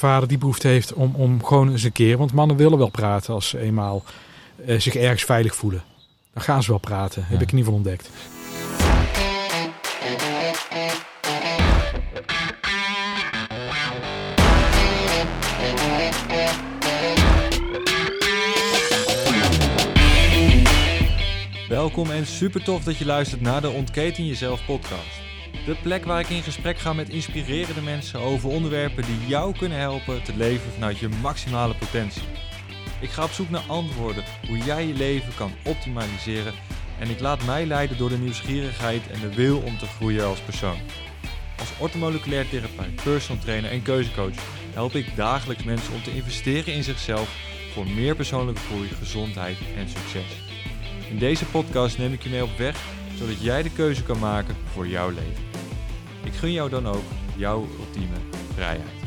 vader die behoefte heeft om, om gewoon eens een keer, want mannen willen wel praten als ze eenmaal eh, zich ergens veilig voelen. Dan gaan ze wel praten, heb ik in ieder geval ontdekt. Welkom en super tof dat je luistert naar de Ontketen Jezelf podcast. De plek waar ik in gesprek ga met inspirerende mensen over onderwerpen die jou kunnen helpen te leven vanuit je maximale potentie. Ik ga op zoek naar antwoorden hoe jij je leven kan optimaliseren en ik laat mij leiden door de nieuwsgierigheid en de wil om te groeien als persoon. Als orthomoleculair therapeut, personal trainer en keuzecoach help ik dagelijks mensen om te investeren in zichzelf voor meer persoonlijke groei, gezondheid en succes. In deze podcast neem ik je mee op weg zodat jij de keuze kan maken voor jouw leven. Ik gun jou dan ook jouw ultieme vrijheid.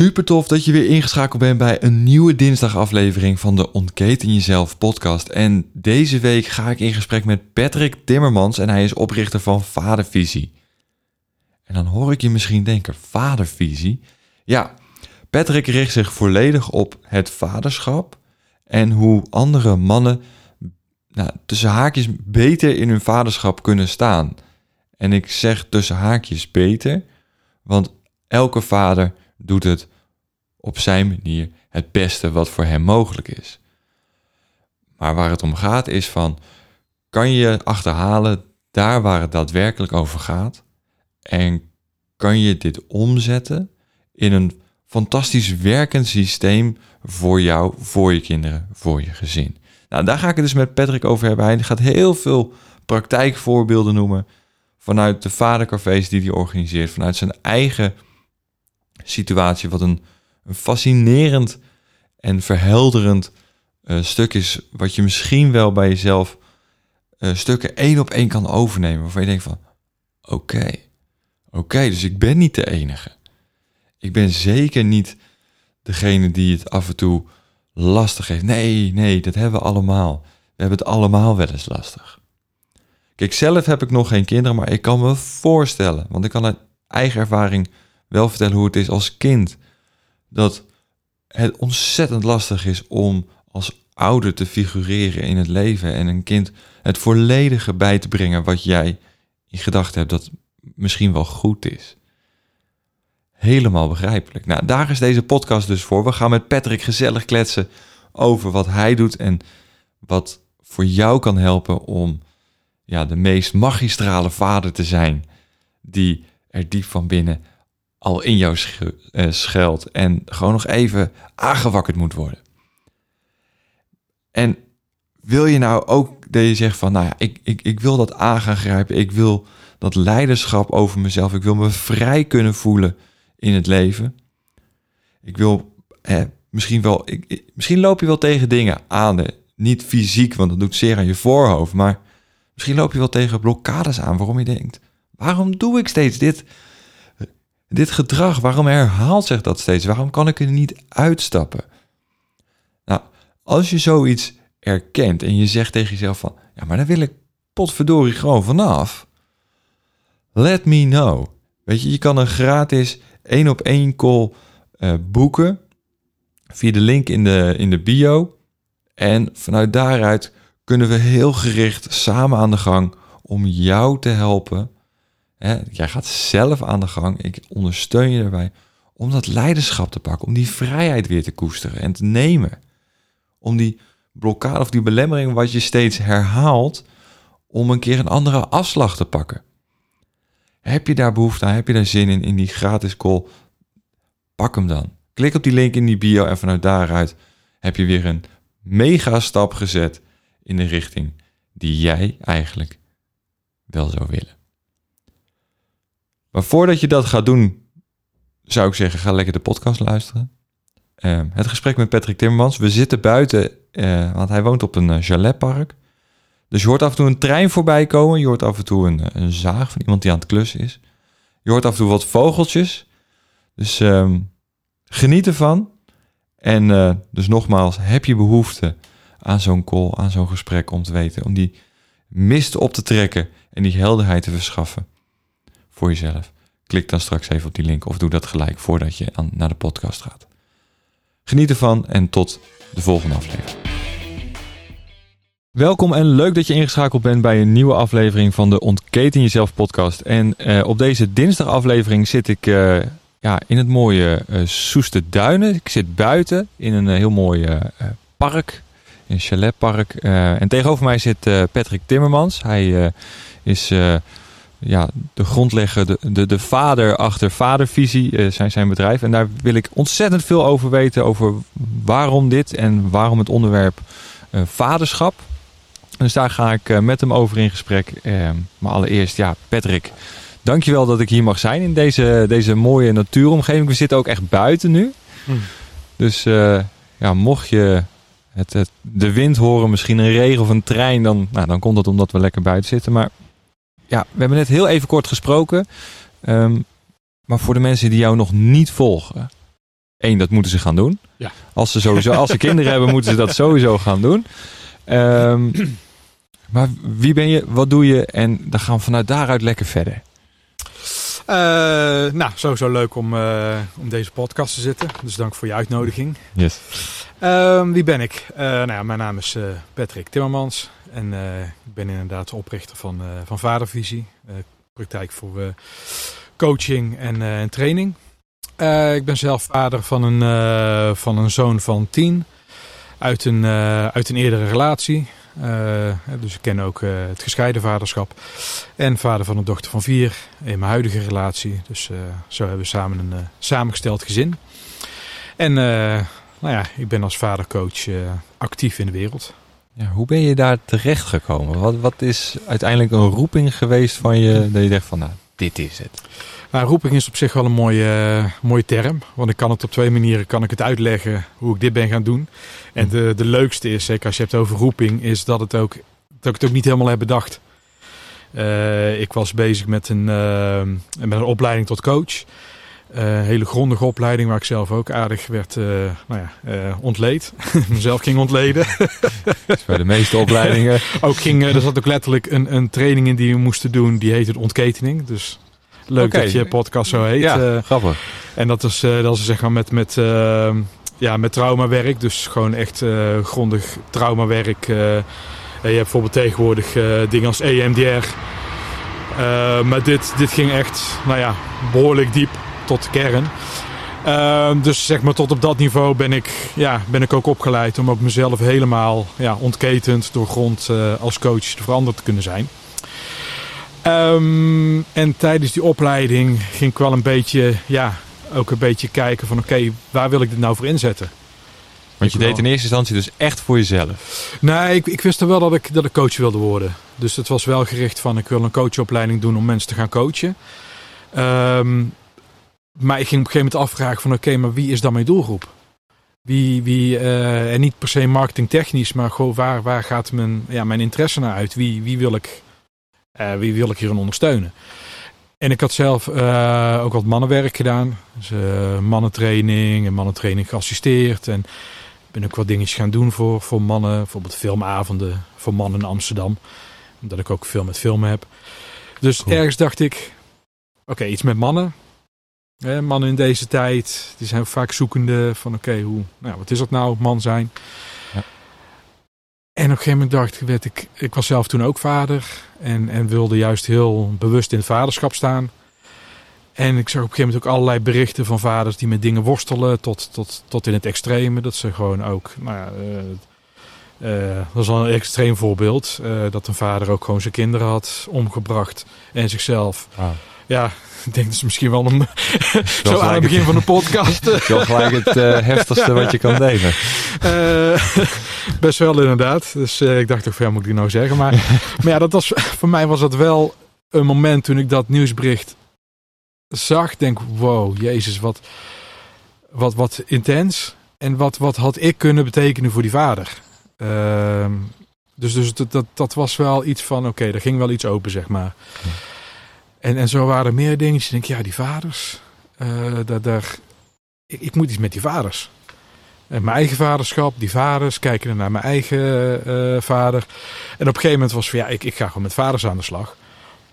Super tof dat je weer ingeschakeld bent bij een nieuwe dinsdagaflevering van de Ontketen Jezelf podcast. En deze week ga ik in gesprek met Patrick Timmermans en hij is oprichter van Vadervisie. En dan hoor ik je misschien denken, Vadervisie? Ja, Patrick richt zich volledig op het vaderschap en hoe andere mannen nou, tussen haakjes beter in hun vaderschap kunnen staan. En ik zeg tussen haakjes beter, want elke vader doet het op zijn manier het beste wat voor hem mogelijk is. Maar waar het om gaat is van, kan je achterhalen daar waar het daadwerkelijk over gaat? En kan je dit omzetten in een fantastisch werkend systeem voor jou, voor je kinderen, voor je gezin? Nou, daar ga ik het dus met Patrick over hebben. Hij gaat heel veel praktijkvoorbeelden noemen vanuit de vadercafés die hij organiseert, vanuit zijn eigen situatie, wat een, een fascinerend en verhelderend uh, stuk is, wat je misschien wel bij jezelf uh, stukken één op één kan overnemen, waarvan je denkt van, oké, oké, dus ik ben niet de enige. Ik ben zeker niet degene die het af en toe lastig heeft. Nee, nee, dat hebben we allemaal. We hebben het allemaal wel eens lastig. Kijk, zelf heb ik nog geen kinderen, maar ik kan me voorstellen, want ik kan uit eigen ervaring wel vertellen hoe het is als kind. Dat het ontzettend lastig is om als ouder te figureren in het leven en een kind het volledige bij te brengen wat jij in gedachten hebt dat misschien wel goed is. Helemaal begrijpelijk. Nou, daar is deze podcast dus voor. We gaan met Patrick gezellig kletsen over wat hij doet en wat voor jou kan helpen om ja, de meest magistrale vader te zijn die er diep van binnen al in jou eh, schuilt en gewoon nog even aangewakkerd moet worden. En wil je nou ook dat je zegt van, nou ja, ik, ik, ik wil dat aan gaan grijpen, ik wil dat leiderschap over mezelf, ik wil me vrij kunnen voelen in het leven. Ik wil eh, misschien wel, ik, misschien loop je wel tegen dingen aan, niet fysiek, want dat doet zeer aan je voorhoofd, maar misschien loop je wel tegen blokkades aan waarom je denkt, waarom doe ik steeds dit? Dit gedrag, waarom herhaalt zich dat steeds? Waarom kan ik er niet uitstappen? Nou, als je zoiets erkent en je zegt tegen jezelf van, ja, maar daar wil ik potverdorie gewoon vanaf. Let me know. Weet je, je kan een gratis één op één call uh, boeken via de link in de, in de bio. En vanuit daaruit kunnen we heel gericht samen aan de gang om jou te helpen jij gaat zelf aan de gang. Ik ondersteun je daarbij om dat leiderschap te pakken, om die vrijheid weer te koesteren en te nemen. Om die blokkade of die belemmering wat je steeds herhaalt, om een keer een andere afslag te pakken. Heb je daar behoefte aan? Heb je daar zin in, in die gratis call? Pak hem dan. Klik op die link in die bio en vanuit daaruit heb je weer een mega stap gezet in de richting die jij eigenlijk wel zou willen. Maar voordat je dat gaat doen, zou ik zeggen, ga lekker de podcast luisteren. Uh, het gesprek met Patrick Timmermans. We zitten buiten, uh, want hij woont op een uh, chaletpark. Dus je hoort af en toe een trein voorbij komen. Je hoort af en toe een, een zaag van iemand die aan het klussen is. Je hoort af en toe wat vogeltjes. Dus ehm, geniet ervan. En eh, dus nogmaals, heb je behoefte aan zo'n call, aan zo'n gesprek om te weten, om die mist op te trekken en die helderheid te verschaffen voor jezelf. Klik dan straks even op die link of doe dat gelijk voordat je aan, naar de podcast gaat. Geniet ervan en tot de volgende aflevering. Welkom en leuk dat je ingeschakeld bent bij een nieuwe aflevering van de Ontketen Jezelf podcast. En uh, op deze dinsdag aflevering zit ik uh, ja, in het mooie uh, Soeste Duinen. Ik zit buiten in een heel mooi park, een chaletpark. en tegenover mij zit Patrick Timmermans. Hij is ja, de grondlegger, de, de, de vader achter Vadervisie, zijn, zijn bedrijf. En daar wil ik ontzettend veel over weten, over waarom dit en waarom het onderwerp vaderschap. Dus daar ga ik eh, met hem over in gesprek. Maar allereerst, ja, Patrick, dankjewel dat ik hier mag zijn in deze, deze mooie natuuromgeving. We zitten ook echt buiten nu. Hmm. Dus ja, mocht je het, het, de wind horen, misschien een regen of een trein, dan, nou, dan komt dat omdat we lekker buiten zitten. Maar ja, we hebben net heel even kort gesproken. Um, maar voor de mensen die jou nog niet volgen. één, dat moeten ze gaan doen. Ja. Als ze sowieso, als ze kinderen hebben, moeten ze dat sowieso gaan doen. Um, Maar wie ben je, wat doe je en dan gaan we vanuit daaruit lekker verder. Uh, nou, sowieso leuk om, uh, om deze podcast te zitten. Dus dank voor je uitnodiging. Yes. Uh, wie ben ik? Eh, nou ja, mijn naam is Patrick Timmermans. En ik ben inderdaad oprichter van, van Vadervisie. praktijk voor coaching en, training. ik ben zelf vader van een, van een zoon van tien. Uit een, uit een eerdere relatie. Dus ik ken ook het gescheiden vaderschap. En vader van een dochter van vier in mijn huidige relatie. Dus zo hebben we samen een samengesteld gezin. En nou ja, ik ben als vadercoach actief in de wereld. Ja, hoe ben je daar terecht gekomen? Wat, wat is uiteindelijk een roeping geweest van je dat je dacht van nou, dit is het? Nou, roeping is op zich wel een mooie, mooie term. Want ik kan het op twee manieren kan ik het uitleggen hoe ik dit ben gaan doen. En de, de leukste is, zeker als je hebt over roeping, is dat, het ook, dat ik het ook niet helemaal heb bedacht. Uh, ik was bezig met een, uh, met een opleiding tot coach. Uh, hele grondige opleiding waar ik zelf ook aardig werd nou ja, ontleed. Mezelf ging ontleden. bij de meeste opleidingen. ook ging, er zat ook letterlijk een, een training in die we moesten doen. Die heette ontketening. Dus leuk dat je podcast zo heet. Ja, grappig. En dat is, dat is zeg maar met, met ja, met traumawerk. Dus gewoon echt grondig traumawerk. Je hebt bijvoorbeeld tegenwoordig dingen als EMDR. maar dit, dit ging echt, nou ja, behoorlijk diep tot de kern. dus zeg maar tot op dat niveau ben ik, ja, ben ik ook opgeleid om ook mezelf helemaal ja, ontketend door grond als coach te veranderd te kunnen zijn. Um, en tijdens die opleiding ging ik wel een beetje ja, ook een beetje kijken van oké, waar wil ik dit nou voor inzetten? Want je deed in eerste instantie dus echt voor jezelf? Nee, ik, ik wist er wel dat ik, dat ik coach wilde worden. Dus het was wel gericht van ik wil een coachopleiding doen om mensen te gaan coachen. Um, maar ik ging op een gegeven moment afvragen van oké, maar wie is dan mijn doelgroep? Wie, wie, uh, en niet per se marketingtechnisch, maar gewoon waar, waar gaat mijn, ja, mijn interesse naar uit? Wie, wie, wil ik, uh, wie wil ik hierin ondersteunen? En ik had zelf uh, ook wat mannenwerk gedaan. Dus mannentraining en mannentraining geassisteerd. En ben ook wat dingetjes gaan doen voor, voor mannen. Bijvoorbeeld filmavonden voor mannen in Amsterdam. Omdat ik ook veel met filmen heb. Dus ergens dacht ik, oké, iets met mannen. Eh, mannen in deze tijd, die zijn vaak zoekende van oké, hoe, nou, wat is dat nou, man zijn? En op een gegeven moment dacht ik, werd ik, ik was zelf toen ook vader en, en wilde juist heel bewust in het vaderschap staan. En ik zag op een gegeven moment ook allerlei berichten van vaders die met dingen worstelen tot, tot, tot in het extreme. Dat ze gewoon ook, nou ja, uh, dat is wel een extreem voorbeeld. Uh, dat een vader ook gewoon zijn kinderen had omgebracht en zichzelf. Ja, ik denk dat is misschien wel een. zo aan het begin van de podcast. Wel gelijk het uh, heftigste wat je kan delen. Uh, best wel inderdaad. Dus ik dacht toch, ja, moet ik die nou zeggen? Maar, maar ja, dat was, voor mij was dat wel een moment toen ik dat nieuwsbericht zag. Denk, wow, jezus, wat, wat, wat intens. En wat, wat had ik kunnen betekenen voor die vader? Ehm, dus dus dat, dat, dat was wel iets van, oké, okay, er ging wel iets open, zeg maar. En, en zo waren er meer dingetjes. Ik denk, ja, die vaders. eh, daar, daar, ik, ik moet iets met die vaders. En mijn eigen vaderschap, die vaders, kijken naar mijn eigen eh, vader. En op een gegeven moment was van ja, ik, ik ga gewoon met vaders aan de slag.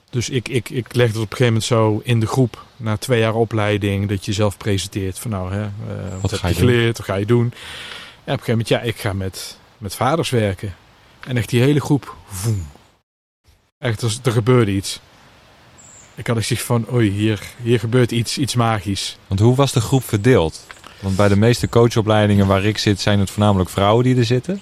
Dus ik, ik, ik legde het op een gegeven moment zo in de groep, na twee jaar opleiding, dat je jezelf presenteert van nou, hè, eh, wat, ga heb je je doen? geleerd, wat ga je doen? En op een gegeven moment, ja, ik ga met, met vaders werken. En echt die hele groep, voem. Echt, er, er gebeurde iets. Ik had echt zoiets van, oei, hier, hier gebeurt iets, iets magisch. Want hoe was de groep verdeeld? Want bij de meeste coachopleidingen waar ik zit, zijn het voornamelijk vrouwen die er zitten.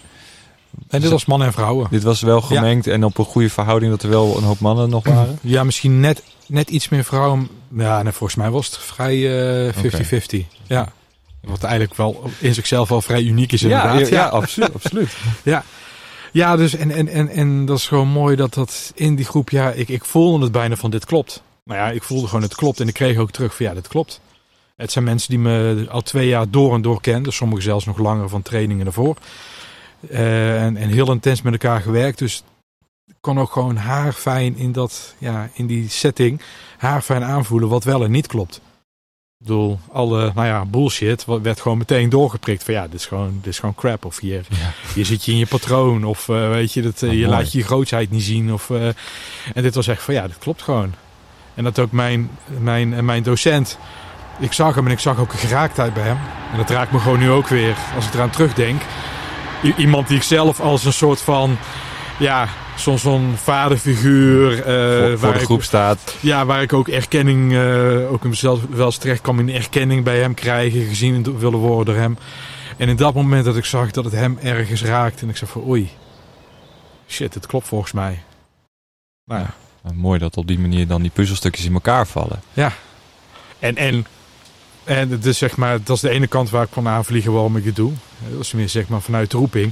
En dit was mannen en vrouwen. Dit was wel gemengd en op een goede verhouding dat er wel een hoop mannen nog waren. Ja, misschien net, net iets meer vrouwen. Ja, nee, volgens mij was het vrij eh, 50-50. Ja. Wat eigenlijk wel in zichzelf wel vrij uniek is inderdaad. ja, absoluut. absoluut. Ja, dus en, en, en, en dat is gewoon mooi dat dat in die groep, ja, ik, ik voelde het bijna van dit klopt. Nou ja, ik voelde gewoon het klopt en ik kreeg ook terug van ja, dit klopt. Het zijn mensen die me al twee jaar door en door kennen, dus sommigen zelfs nog langer van trainingen ervoor. Eh, en, en heel intens met elkaar gewerkt, dus kon ook gewoon haar fijn in, dat, ja, in die setting haar fijn aanvoelen wat wel en niet klopt. Ik bedoel, alle nou ja, bullshit werd gewoon meteen doorgeprikt van ja, dit is gewoon, dit is gewoon crap. Of hier, Ja. hier zit je in je patroon. Of eh, weet je, dat, eh, Oh, je mooi. laat je je grootsheid niet zien. Of, eh, en dit was echt van ja, dit klopt gewoon. En dat ook mijn, mijn, en mijn docent. Ik zag hem en ik zag ook een geraaktheid bij hem. En dat raakt me gewoon nu ook weer als ik eraan terugdenk. I- iemand die ik zelf als een soort van, ja, zo'n zo'n vaderfiguur. eh, voor, de ik- groep staat. ja, waar ik ook erkenning, eh, ook in mezelf wel eens terecht kwam in erkenning bij hem krijgen, gezien willen worden door hem. En in dat moment dat ik zag dat het hem ergens raakte en ik zei van oei, shit, het klopt volgens mij. Nou ja. Mooi dat op die manier dan die puzzelstukjes in elkaar vallen. En, en, en dus zeg maar, dat is de ene kant waar ik van aanvliegen waarom ik het doe. Dat is meer zeg maar vanuit de roeping.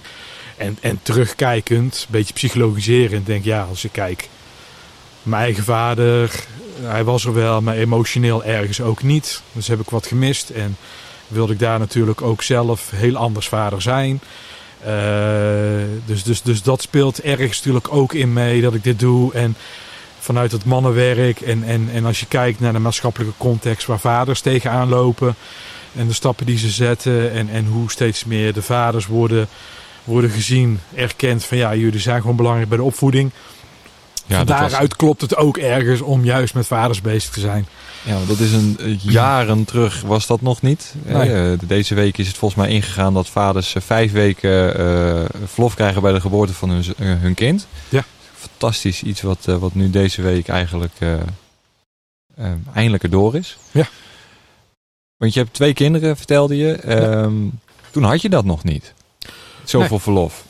En, en terugkijkend, een beetje psychologiserend, denk ja, als ik kijk. Mijn eigen vader, hij was er wel, maar emotioneel ergens ook niet. Dus heb ik wat gemist en wilde ik daar natuurlijk ook zelf heel anders vader zijn. Eh, dus, dus, dus dat speelt ergens natuurlijk ook in mee dat ik dit doe. En vanuit het mannenwerk. En, en, en als je kijkt naar de maatschappelijke context waar vaders tegenaan lopen. En de stappen die ze zetten. En, en hoe steeds meer de vaders worden, worden gezien, erkend van ja, jullie zijn gewoon belangrijk bij de opvoeding. Ja, Van dat was- daaruit klopt het ook ergens om juist met vaders bezig te zijn. Ja, dat is een eh, jaren terug was dat nog niet. Nee. Eh, deze week is het volgens mij ingegaan dat vaders eh, vijf weken eh, verlof krijgen bij de geboorte van hun, eh, hun kind. Ja. Fantastisch iets wat, eh, wat nu deze week eigenlijk eh, eh, eindelijk erdoor is. Ja. Want je hebt twee kinderen, vertelde je. Ehm, Toen had je dat nog niet. Zoveel verlof.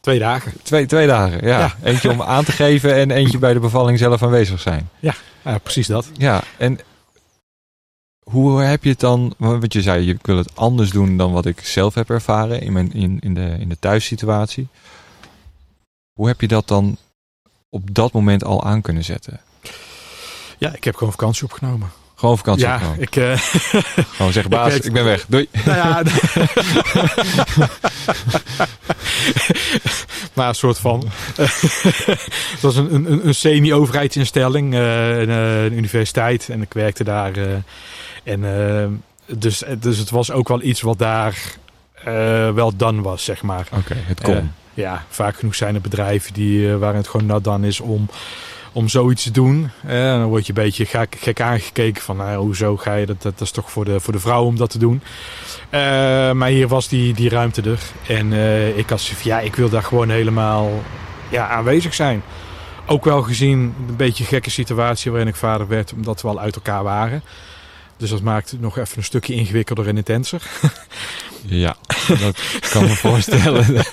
Twee dagen. Twee, twee dagen, ja. Ja. Eentje om aan te geven en eentje bij de bevalling zelf aanwezig zijn. Ja, precies dat. Ja, en hoe heb je het dan, want je zei je wil het anders doen dan wat ik zelf heb ervaren in, mijn, in, in, de, in de thuissituatie. Hoe heb je dat dan op dat moment al aan kunnen zetten? Ja, ik heb gewoon vakantie opgenomen. Gewoon vakantie ja, opgenomen. ik, eh, Gewoon zeggen, baas, ik ben weg. Doei. Nou ja. maar een soort van. het was een, een, een semi-overheidsinstelling, eh, een, eh, een universiteit. En ik werkte daar. eh, en, eh, dus, dus het was ook wel iets wat daar eh, wel dan was, zeg maar. Oké, het kon. Eh, ja, vaak genoeg zijn er bedrijven die, eh, waar het gewoon dan is om, om zoiets te doen. Eh, dan word je een beetje gek, gek aangekeken van nou, hoezo ga je dat, dat, dat is toch voor de, voor de vrouw om dat te doen. Eh, maar hier was die, die ruimte er. En eh, ik van, ja, ik wil daar gewoon helemaal ja, aanwezig zijn. Ook wel gezien een beetje een gekke situatie waarin ik vader werd, omdat we al uit elkaar waren. Dus dat maakt het nog even een stukje ingewikkelder en intenser. Ja, dat kan me voorstellen.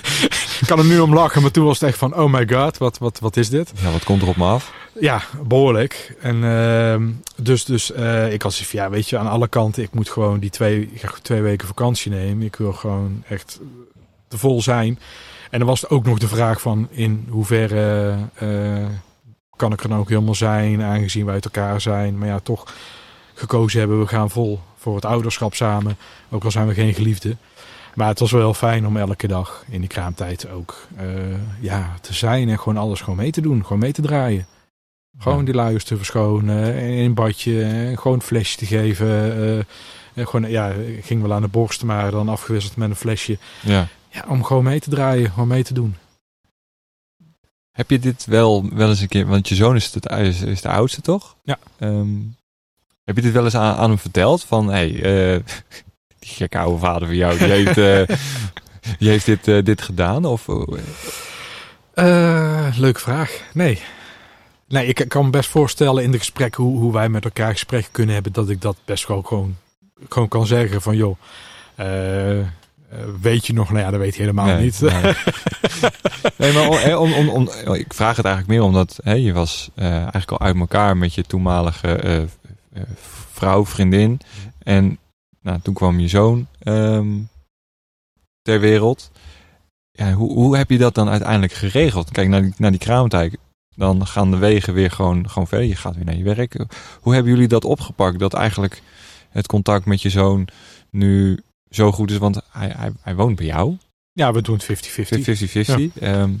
Ik kan er nu om lachen, maar toen was het echt van, oh my god, wat, wat, wat is dit? Ja, wat komt er op me af? Ja, behoorlijk. En ehm, dus, dus eh, ik zoiets van, ja, weet je, aan alle kanten, ik moet gewoon die twee, ik ga twee weken vakantie nemen. Ik wil gewoon echt te vol zijn. En dan was het ook nog de vraag van, in hoeverre eh, kan ik er nou ook helemaal zijn, aangezien we uit elkaar zijn. Maar ja, toch gekozen hebben, we gaan vol voor het ouderschap samen. Ook al zijn we geen geliefden. Maar het was wel heel fijn om elke dag in die kraamtijd ook eh, ja, te zijn en gewoon alles gewoon mee te doen, gewoon mee te draaien. Gewoon Ja. die luiers te verschonen, in een badje, eh, gewoon een flesje te geven. eh, eh, gewoon, ja, ging wel aan de borst, maar dan afgewisseld met een flesje. Ja. Ja, om gewoon mee te draaien, gewoon mee te doen. Heb je dit wel, wel eens een keer, want je zoon is, het, is, de oudste toch? Ja. Ehm, heb je dit wel eens aan, aan hem verteld? Van, hé, hey, eh, gekke oude vader van jou, die heeft, eh, die heeft dit, eh, dit gedaan? Of, Eh, leuke vraag. Nee. Nee, ik kan me best voorstellen in de gesprekken hoe, hoe wij met elkaar gesprekken kunnen hebben, dat ik dat best wel gewoon, gewoon kan zeggen van joh, weet je nog? Nou ja, dat weet je helemaal Nee, niet. nee. nee, maar om, om, om, om, ik vraag het eigenlijk meer omdat hè, je was eigenlijk al uit elkaar met je toenmalige vrouw, vriendin. En nou, toen kwam je zoon ehm, ter wereld. Ja, hoe, hoe heb je dat dan uiteindelijk geregeld? Kijk, naar die, naar die kraamtijk. Dan gaan de wegen weer gewoon, gewoon verder. Je gaat weer naar je werk. Hoe hebben jullie dat opgepakt? Dat eigenlijk het contact met je zoon nu zo goed is. Want hij, hij, hij woont bij jou. ja, we doen het 50-50. 50-50. Ehm,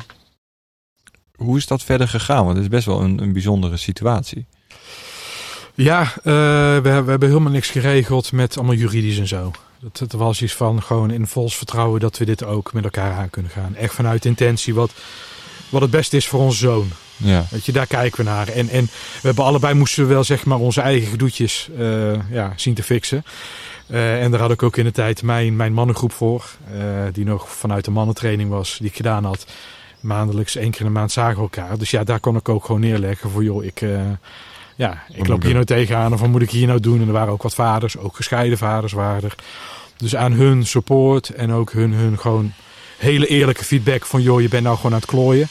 hoe is dat verder gegaan? Want het is best wel een, een bijzondere situatie. Ja, eh, we, hebben, we hebben helemaal niks geregeld met allemaal juridisch en zo. Het, het was iets van gewoon in vols vertrouwen dat we dit ook met elkaar aan kunnen gaan. Echt vanuit intentie wat, wat het beste is voor onze zoon. Ja, Weet je, daar kijken we naar. En, en we hebben allebei moesten we wel zeg maar onze eigen gedoetjes eh, ja, zien te fixen. Eh, en daar had ik ook in de tijd mijn, mijn mannengroep voor. die nog vanuit de mannentraining was, die ik gedaan had. Maandelijks één keer in de maand zagen we elkaar. Dus ja, daar kon ik ook gewoon neerleggen voor joh, ik, ja, ik loop hier nou tegenaan of wat moet ik hier nou doen? En er waren ook wat vaders, ook gescheiden vaders waren er. Dus aan hun support en ook hun, hun gewoon hele eerlijke feedback van joh, je bent nou gewoon aan het klooien.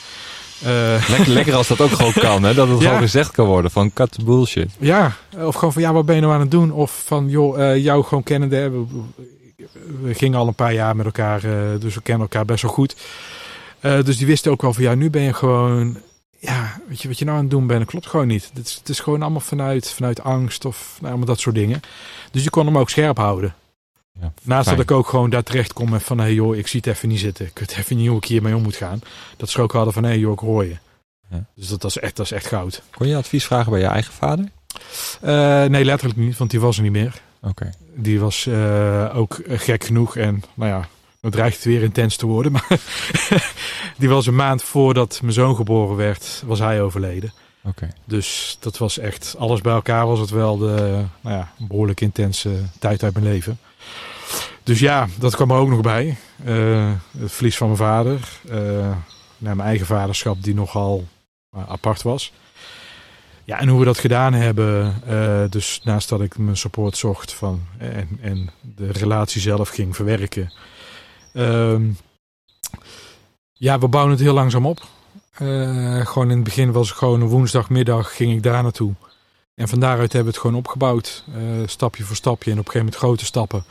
Eh, lekker, lekker als dat ook gewoon kan. Hè? Dat het Ja. gewoon gezegd kan worden van cut bullshit. Ja, of gewoon van ja, wat ben je nou aan het doen? Of van joh, eh, jou gewoon kennende. We, we gingen al een paar jaar met elkaar, eh, dus we kennen elkaar best wel goed. Dus die wisten ook wel van ja, nu ben je gewoon, ja, weet je wat je nou aan het doen bent? Klopt gewoon niet. Het is, het is gewoon allemaal vanuit, vanuit angst of nou, allemaal dat soort dingen. Dus je kon hem ook scherp houden. Ja, Naast fijn. dat ik ook gewoon daar terecht kom met van hé hey, joh, ik zie het even niet zitten. Ik weet even niet hoe ik hiermee om moet gaan. Dat ze ook hadden van hé hey, joh, ik hoor je. Ja. Dus dat, is echt, dat is echt goud. Kon je advies vragen bij je eigen vader? Eh, nee, letterlijk niet, want die was er niet meer. Oké. Die was eh, ook gek genoeg. En nou ja, dan dreigt het weer intens te worden. Maar die was een maand voordat mijn zoon geboren werd, was hij overleden. Oké. Dus dat was echt, alles bij elkaar was het wel de, nou ja, een behoorlijk intense tijd uit mijn leven. Dus ja, dat kwam er ook nog bij. Eh, het verlies van mijn vader. eh, naar mijn eigen vaderschap, die nogal eh, apart was. Ja, en hoe we dat gedaan hebben. dus naast dat ik mijn support zocht van, en, en de relatie zelf ging verwerken. Ehm, ja, we bouwen het heel langzaam op. Eh, gewoon in het begin was het gewoon een woensdagmiddag ging ik daar naartoe. En van daaruit hebben we het gewoon opgebouwd. eh, stapje voor stapje en op een gegeven moment grote stappen.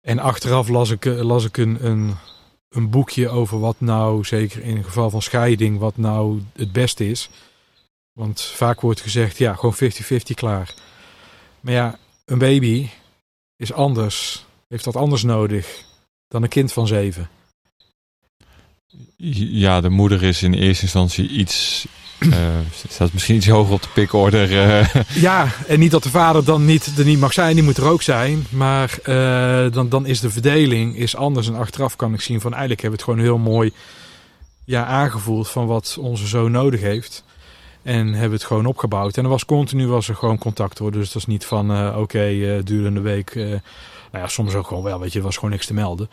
En achteraf las ik, eh, las ik een, een, boekje over wat nou, zeker in het geval van scheiding, wat nou het beste is. Want vaak wordt gezegd, ja, gewoon 50-50 klaar. Maar ja, een baby is anders, heeft dat anders nodig dan een kind van zeven. Ja, de moeder is in eerste instantie iets... eh, staat misschien iets hoger op de pikorder. eh. Ja, en niet dat de vader dan niet, er niet mag zijn, die moet er ook zijn. Maar eh, dan, dan is de verdeling is anders. En achteraf kan ik zien van eigenlijk hebben we het gewoon heel mooi ja, aangevoeld van wat onze zoon nodig heeft. En hebben we het gewoon opgebouwd. En er was continu was er gewoon contact hoor. Dus dat is niet van oké, eh durende week. Nou ja, soms ook gewoon wel, weet je, er was gewoon niks te melden.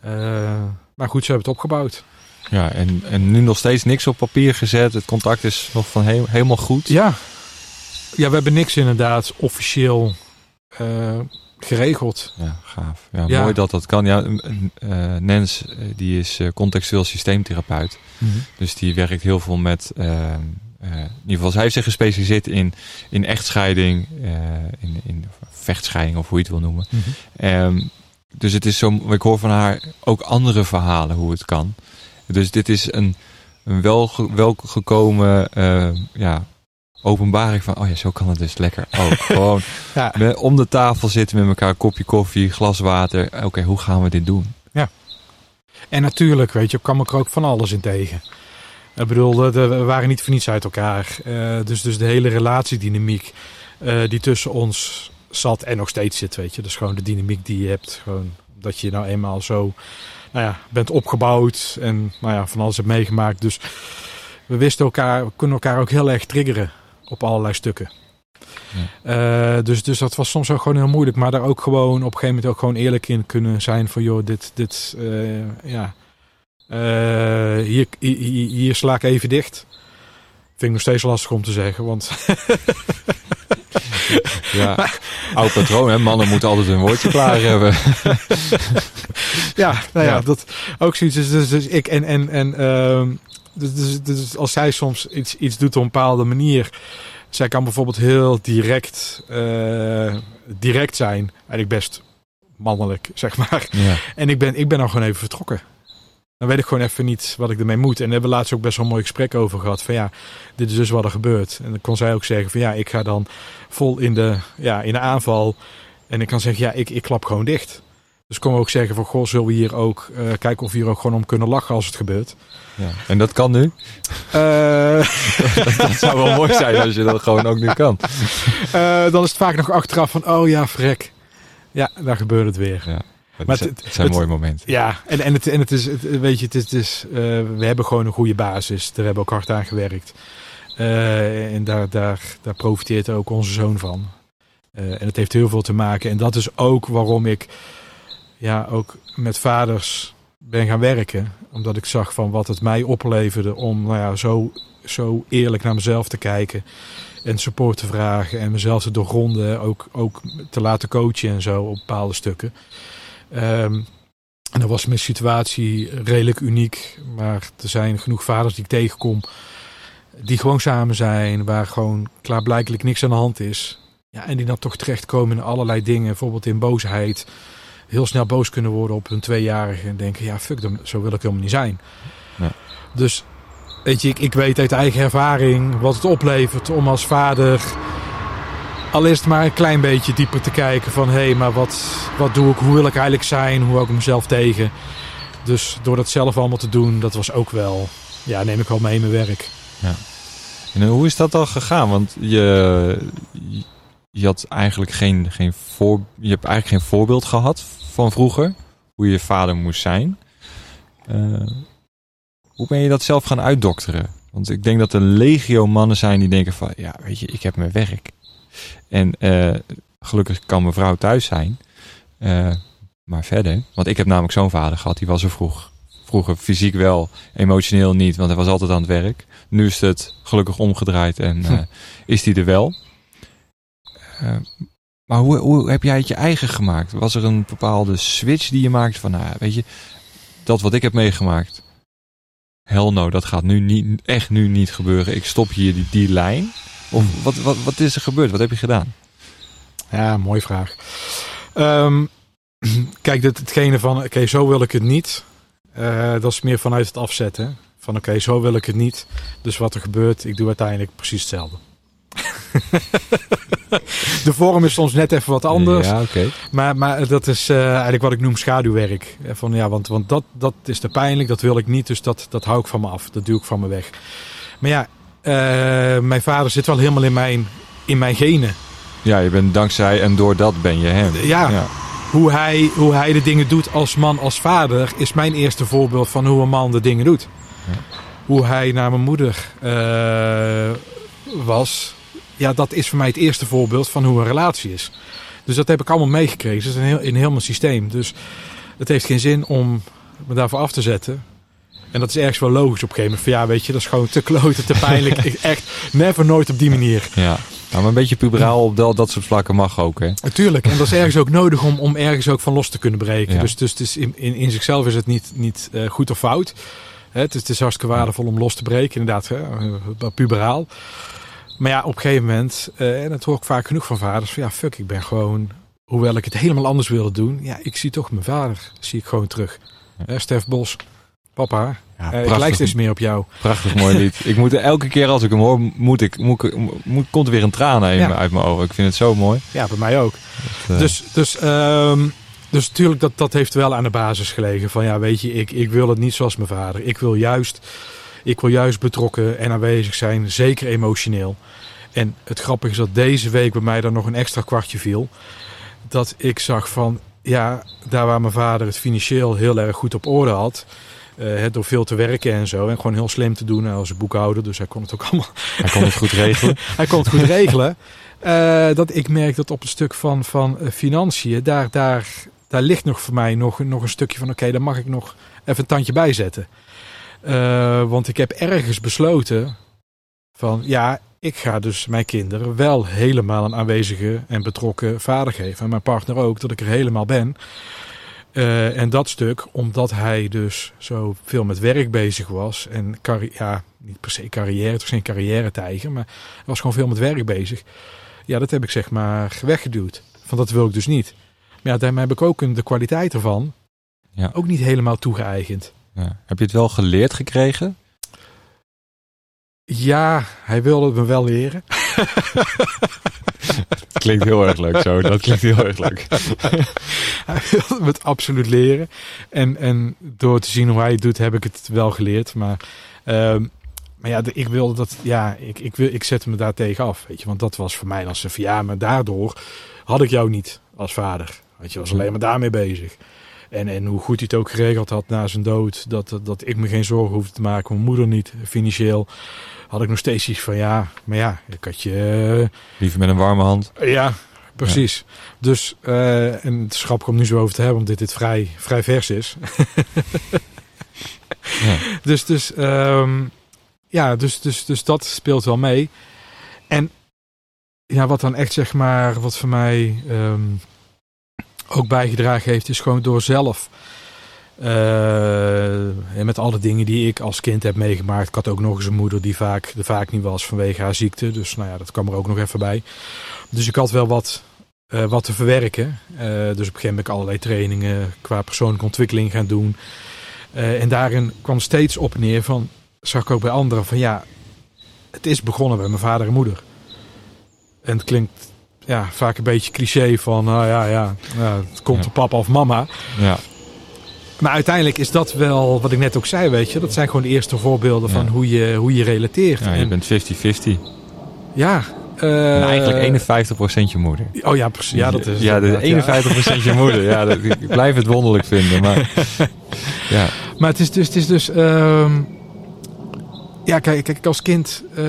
Eh, maar goed, ze hebben het opgebouwd. ja, en, en nu nog steeds niks op papier gezet. Het contact is nog van helemaal goed. Ja. ja, we hebben niks inderdaad officieel eh, geregeld. Ja, gaaf. Ja, Ja. Mooi dat dat kan. Ja, eh Nens, die is contextueel systeemtherapeut. Dus die werkt heel veel met. Eh, in ieder geval, zij heeft zich gespecialiseerd in, in echtscheiding, eh, in, in vechtscheiding of hoe je het wil noemen. Mhm. Ehm, dus het is zo, ik hoor van haar ook andere verhalen hoe het kan. Dus dit is een, een welge, welgekomen eh, ja, openbaring van, oh ja, zo kan het dus lekker ook. Gewoon Ja. met- om de tafel zitten met elkaar, kopje koffie, glas water. Oké, hoe gaan we dit doen? En natuurlijk, weet je, kwam ik er ook van alles in tegen. Ik bedoel, we waren niet voor niets uit elkaar. Uh, dus, dus de hele relatiedynamiek uh, die tussen ons zat en nog steeds zit, weet je. Dus gewoon de dynamiek die je hebt. Gewoon dat je nou eenmaal zo nou ja, bent opgebouwd en nou ja, van alles hebt meegemaakt. Dus we wisten elkaar, we kunnen elkaar ook heel erg triggeren op allerlei stukken. Ja. Uh, dus, dus dat was soms ook gewoon heel moeilijk. Maar daar ook gewoon op een gegeven moment ook gewoon eerlijk in kunnen zijn. Van joh, dit, dit ja. Uh, hier, hier, hier, sla ik even dicht. Vind ik nog steeds lastig om te zeggen. Want ja, oud patroon, hè? Mannen moeten altijd een woordje klaar hebben. ja, nou ja, ja, dat ook zoiets. Dus, dus, dus ik en, en, en uh, dus, dus, dus, als zij soms iets, iets doet op een bepaalde manier. Zij kan bijvoorbeeld heel direct, uh, direct zijn. Eigenlijk best mannelijk, zeg maar. Ja. En ik ben, ik ben dan gewoon even vertrokken. Dan weet ik gewoon even niet wat ik ermee moet. En daar hebben we laatst ook best wel een mooi gesprek over gehad. Van ja, dit is dus wat er gebeurt. En dan kon zij ook zeggen van ja, ik ga dan vol in de, ja, in de aanval. En ik kan zeggen ja, ik, ik klap gewoon dicht. Dus kon we ook zeggen van goh, zullen we hier ook uh, kijken of we hier ook gewoon om kunnen lachen als het gebeurt. Ja. En dat kan nu? Uh... dat, zou wel mooi zijn als je dat gewoon ook nu kan. Uh, dan is het vaak nog achteraf van oh ja, vrek. Ja, daar gebeurt het weer. Ja. Maar het, het, zijn mooie momenten. Ja, en, en, het, en het is, het, weet je, het is, het is uh, we hebben gewoon een goede basis. Daar hebben we ook hard aan gewerkt. Uh, en daar, daar, daar profiteert ook onze zoon van. Uh, en het heeft heel veel te maken. En dat is ook waarom ik ja, ook met vaders ben gaan werken. Omdat ik zag van wat het mij opleverde om nou ja, zo, zo eerlijk naar mezelf te kijken. En support te vragen en mezelf te doorgronden. Ook, ook te laten coachen en zo op bepaalde stukken. Um, en dan was mijn situatie redelijk uniek. Maar er zijn genoeg vaders die ik tegenkom. Die gewoon samen zijn. Waar gewoon klaarblijkelijk niks aan de hand is. Ja, en die dan toch terechtkomen in allerlei dingen. Bijvoorbeeld in boosheid. Heel snel boos kunnen worden op hun tweejarige. En denken, ja fuck, zo wil ik helemaal niet zijn. Ja. Dus weet je, ik, ik weet uit eigen ervaring wat het oplevert om als vader al is het maar een klein beetje dieper te kijken van... hé, hey, maar wat, wat doe ik? Hoe wil ik eigenlijk zijn? Hoe hou ik mezelf tegen? Dus door dat zelf allemaal te doen, dat was ook wel... Ja, neem ik wel mee in mijn werk. Ja. En hoe is dat dan gegaan? Want je, je had eigenlijk geen, geen voor, je hebt eigenlijk geen voorbeeld gehad van vroeger. Hoe je vader moest zijn. Uh, hoe ben je dat zelf gaan uitdokteren? Want ik denk dat er legio mannen zijn die denken van... Ja, weet je, ik heb mijn werk. En uh, gelukkig kan mijn vrouw thuis zijn. Uh, maar verder, want ik heb namelijk zo'n vader gehad, die was er vroeg. Vroeger fysiek wel, emotioneel niet, want hij was altijd aan het werk. Nu is het gelukkig omgedraaid en uh, is hij er wel. maar hoe, hoe heb jij het je eigen gemaakt? Was er een bepaalde switch die je maakte van, nou, weet je, dat wat ik heb meegemaakt, hell no, dat gaat nu niet, echt nu niet gebeuren. Ik stop hier die, die lijn. Of wat, wat, wat is er gebeurd? Wat heb je gedaan? Ja, mooie vraag. Um, kijk, dit, hetgene van, oké, zo wil ik het niet. Uh, dat is meer vanuit het afzetten. Van oké, zo wil ik het niet. Dus wat er gebeurt, ik doe uiteindelijk precies hetzelfde. de vorm is soms net even wat anders. Ja, okay. maar, maar dat is uh, eigenlijk wat ik noem schaduwwerk. Van, ja, want want dat, dat is te pijnlijk, dat wil ik niet. Dus dat, dat hou ik van me af. Dat duw ik van me weg. Maar ja, mijn vader zit wel helemaal in mijn, in mijn genen. Ja, je bent dankzij en door dat ben je hem. Ja, ja, Hoe, hij, hoe hij de dingen doet als man, als vader, is mijn eerste voorbeeld van hoe een man de dingen doet. Ja. Hoe hij naar mijn moeder uh, was, ja, dat is voor mij het eerste voorbeeld van hoe een relatie is. Dus dat heb ik allemaal meegekregen. Dat is een heel, in heel mijn systeem. Dus het heeft geen zin om me daarvoor af te zetten. En dat is ergens wel logisch op een gegeven moment. Van ja, weet je, dat is gewoon te kloten, te pijnlijk. Echt, never nooit op die manier. Ja. Nou, maar een beetje puberaal op dat, dat soort vlakken mag ook, hè? Natuurlijk. En dat is ergens ook nodig om, om ergens ook van los te kunnen breken. Dus, dus, dus in, in, in zichzelf is het niet, niet uh, goed of fout. Hè, het, is, het is hartstikke waardevol om los te breken, inderdaad. Hè, eh, puberaal. Maar ja, op een gegeven moment, uh, en dat hoor ik vaak genoeg van vaders, van ja, fuck, ik ben gewoon, hoewel ik het helemaal anders wilde doen, ja, ik zie toch mijn vader, zie ik gewoon terug. Ja. Stef Bos, Papa, ja, uh, ik lijk steeds meer op jou. Prachtig mooi lied. ik moet elke keer als ik hem hoor, moet ik, moet, moet, komt er weer een traan uit mijn ogen. Ik vind het zo mooi. Ja, bij mij ook. uh... Dus, dus, um, dus natuurlijk, dat, dat heeft wel aan de basis gelegen. Van ja, weet je, ik, ik wil het niet zoals mijn vader. Ik wil juist, Ik wil juist betrokken en aanwezig zijn, zeker emotioneel. En het grappige is dat deze week bij mij dan nog een extra kwartje viel. Dat ik zag van, ja, daar waar mijn vader het financieel heel erg goed op orde had. Uh, door veel te werken en zo. En gewoon heel slim te doen als boekhouder. Dus hij kon het ook allemaal. Hij kon het goed regelen. hij kon het goed regelen. Uh, dat ik merk dat op het stuk van, van uh, financiën, daar, daar, daar ligt nog voor mij nog, nog een stukje van: oké, okay, daar mag ik nog even een tandje bij zetten. want ik heb ergens besloten van ja, ik ga dus mijn kinderen wel helemaal een aanwezige en betrokken vader geven. En mijn partner ook, dat ik er helemaal ben. Uh, en dat stuk, omdat hij dus zo veel met werk bezig was. En ja, niet per se carrière, het was geen carrière-tijger, maar hij was gewoon veel met werk bezig. Ja, dat heb ik zeg maar weggeduwd. Van dat wil ik dus niet. Maar ja, daarmee heb ik ook de kwaliteit ervan ja. ook niet helemaal toegeëigend. Ja. Heb je het wel geleerd gekregen? Ja, hij wilde het me wel leren. klinkt heel erg leuk zo. Dat klinkt heel erg leuk. hij wilde het absoluut leren. En, en door te zien hoe hij het doet, heb ik het wel geleerd. Maar, uh, maar ja, ik wilde dat. Ja, ik, ik, ik zette me daar tegen af. Weet je, want dat was voor mij als een ja, maar daardoor had ik jou niet als vader. Weet je, was alleen maar daarmee bezig. En, en hoe goed hij het ook geregeld had na zijn dood. Dat, dat ik me geen zorgen hoefde te maken. Mijn moeder niet, financieel had ik nog steeds iets van ja, maar ja, ik had je. Uh, Liever met een warme hand. ja, precies. Dus, uh, en het grappig om nu zo over te hebben, omdat dit vrij, vrij vers is. ja. Dus, dus, um, ja, dus, dus, dus dat speelt wel mee. En ja, wat dan echt zeg maar, wat voor mij um, ook bijgedragen heeft, is gewoon door zelf en met alle dingen die ik als kind heb meegemaakt. Ik had ook nog eens een moeder die vaak, er vaak niet was vanwege haar ziekte. Dus nou ja, dat kwam er ook nog even bij. Dus ik had wel wat, uh, wat te verwerken. Uh, dus op een gegeven moment ben ik allerlei trainingen qua persoonlijke ontwikkeling gaan doen. en daarin kwam steeds op neer van, zag ik ook bij anderen, van ja, het is begonnen bij mijn vader en moeder. En het klinkt ja, vaak een beetje cliché van, nou ja, ja, het komt ja. papa of mama. Ja. Maar uiteindelijk is dat wel wat ik net ook zei, weet je. Dat zijn gewoon de eerste voorbeelden van hoe, je, hoe je relateert. Ja, je bent 50-50. Ja. Uh, en eigenlijk 51% je moeder. Oh ja, precies. Ja, dat is ja, de 51% je moeder. Ja, dat, ik blijf het wonderlijk vinden. Maar, ja. maar het is dus... Het is dus um, ja, kijk, kijk, als kind... Uh,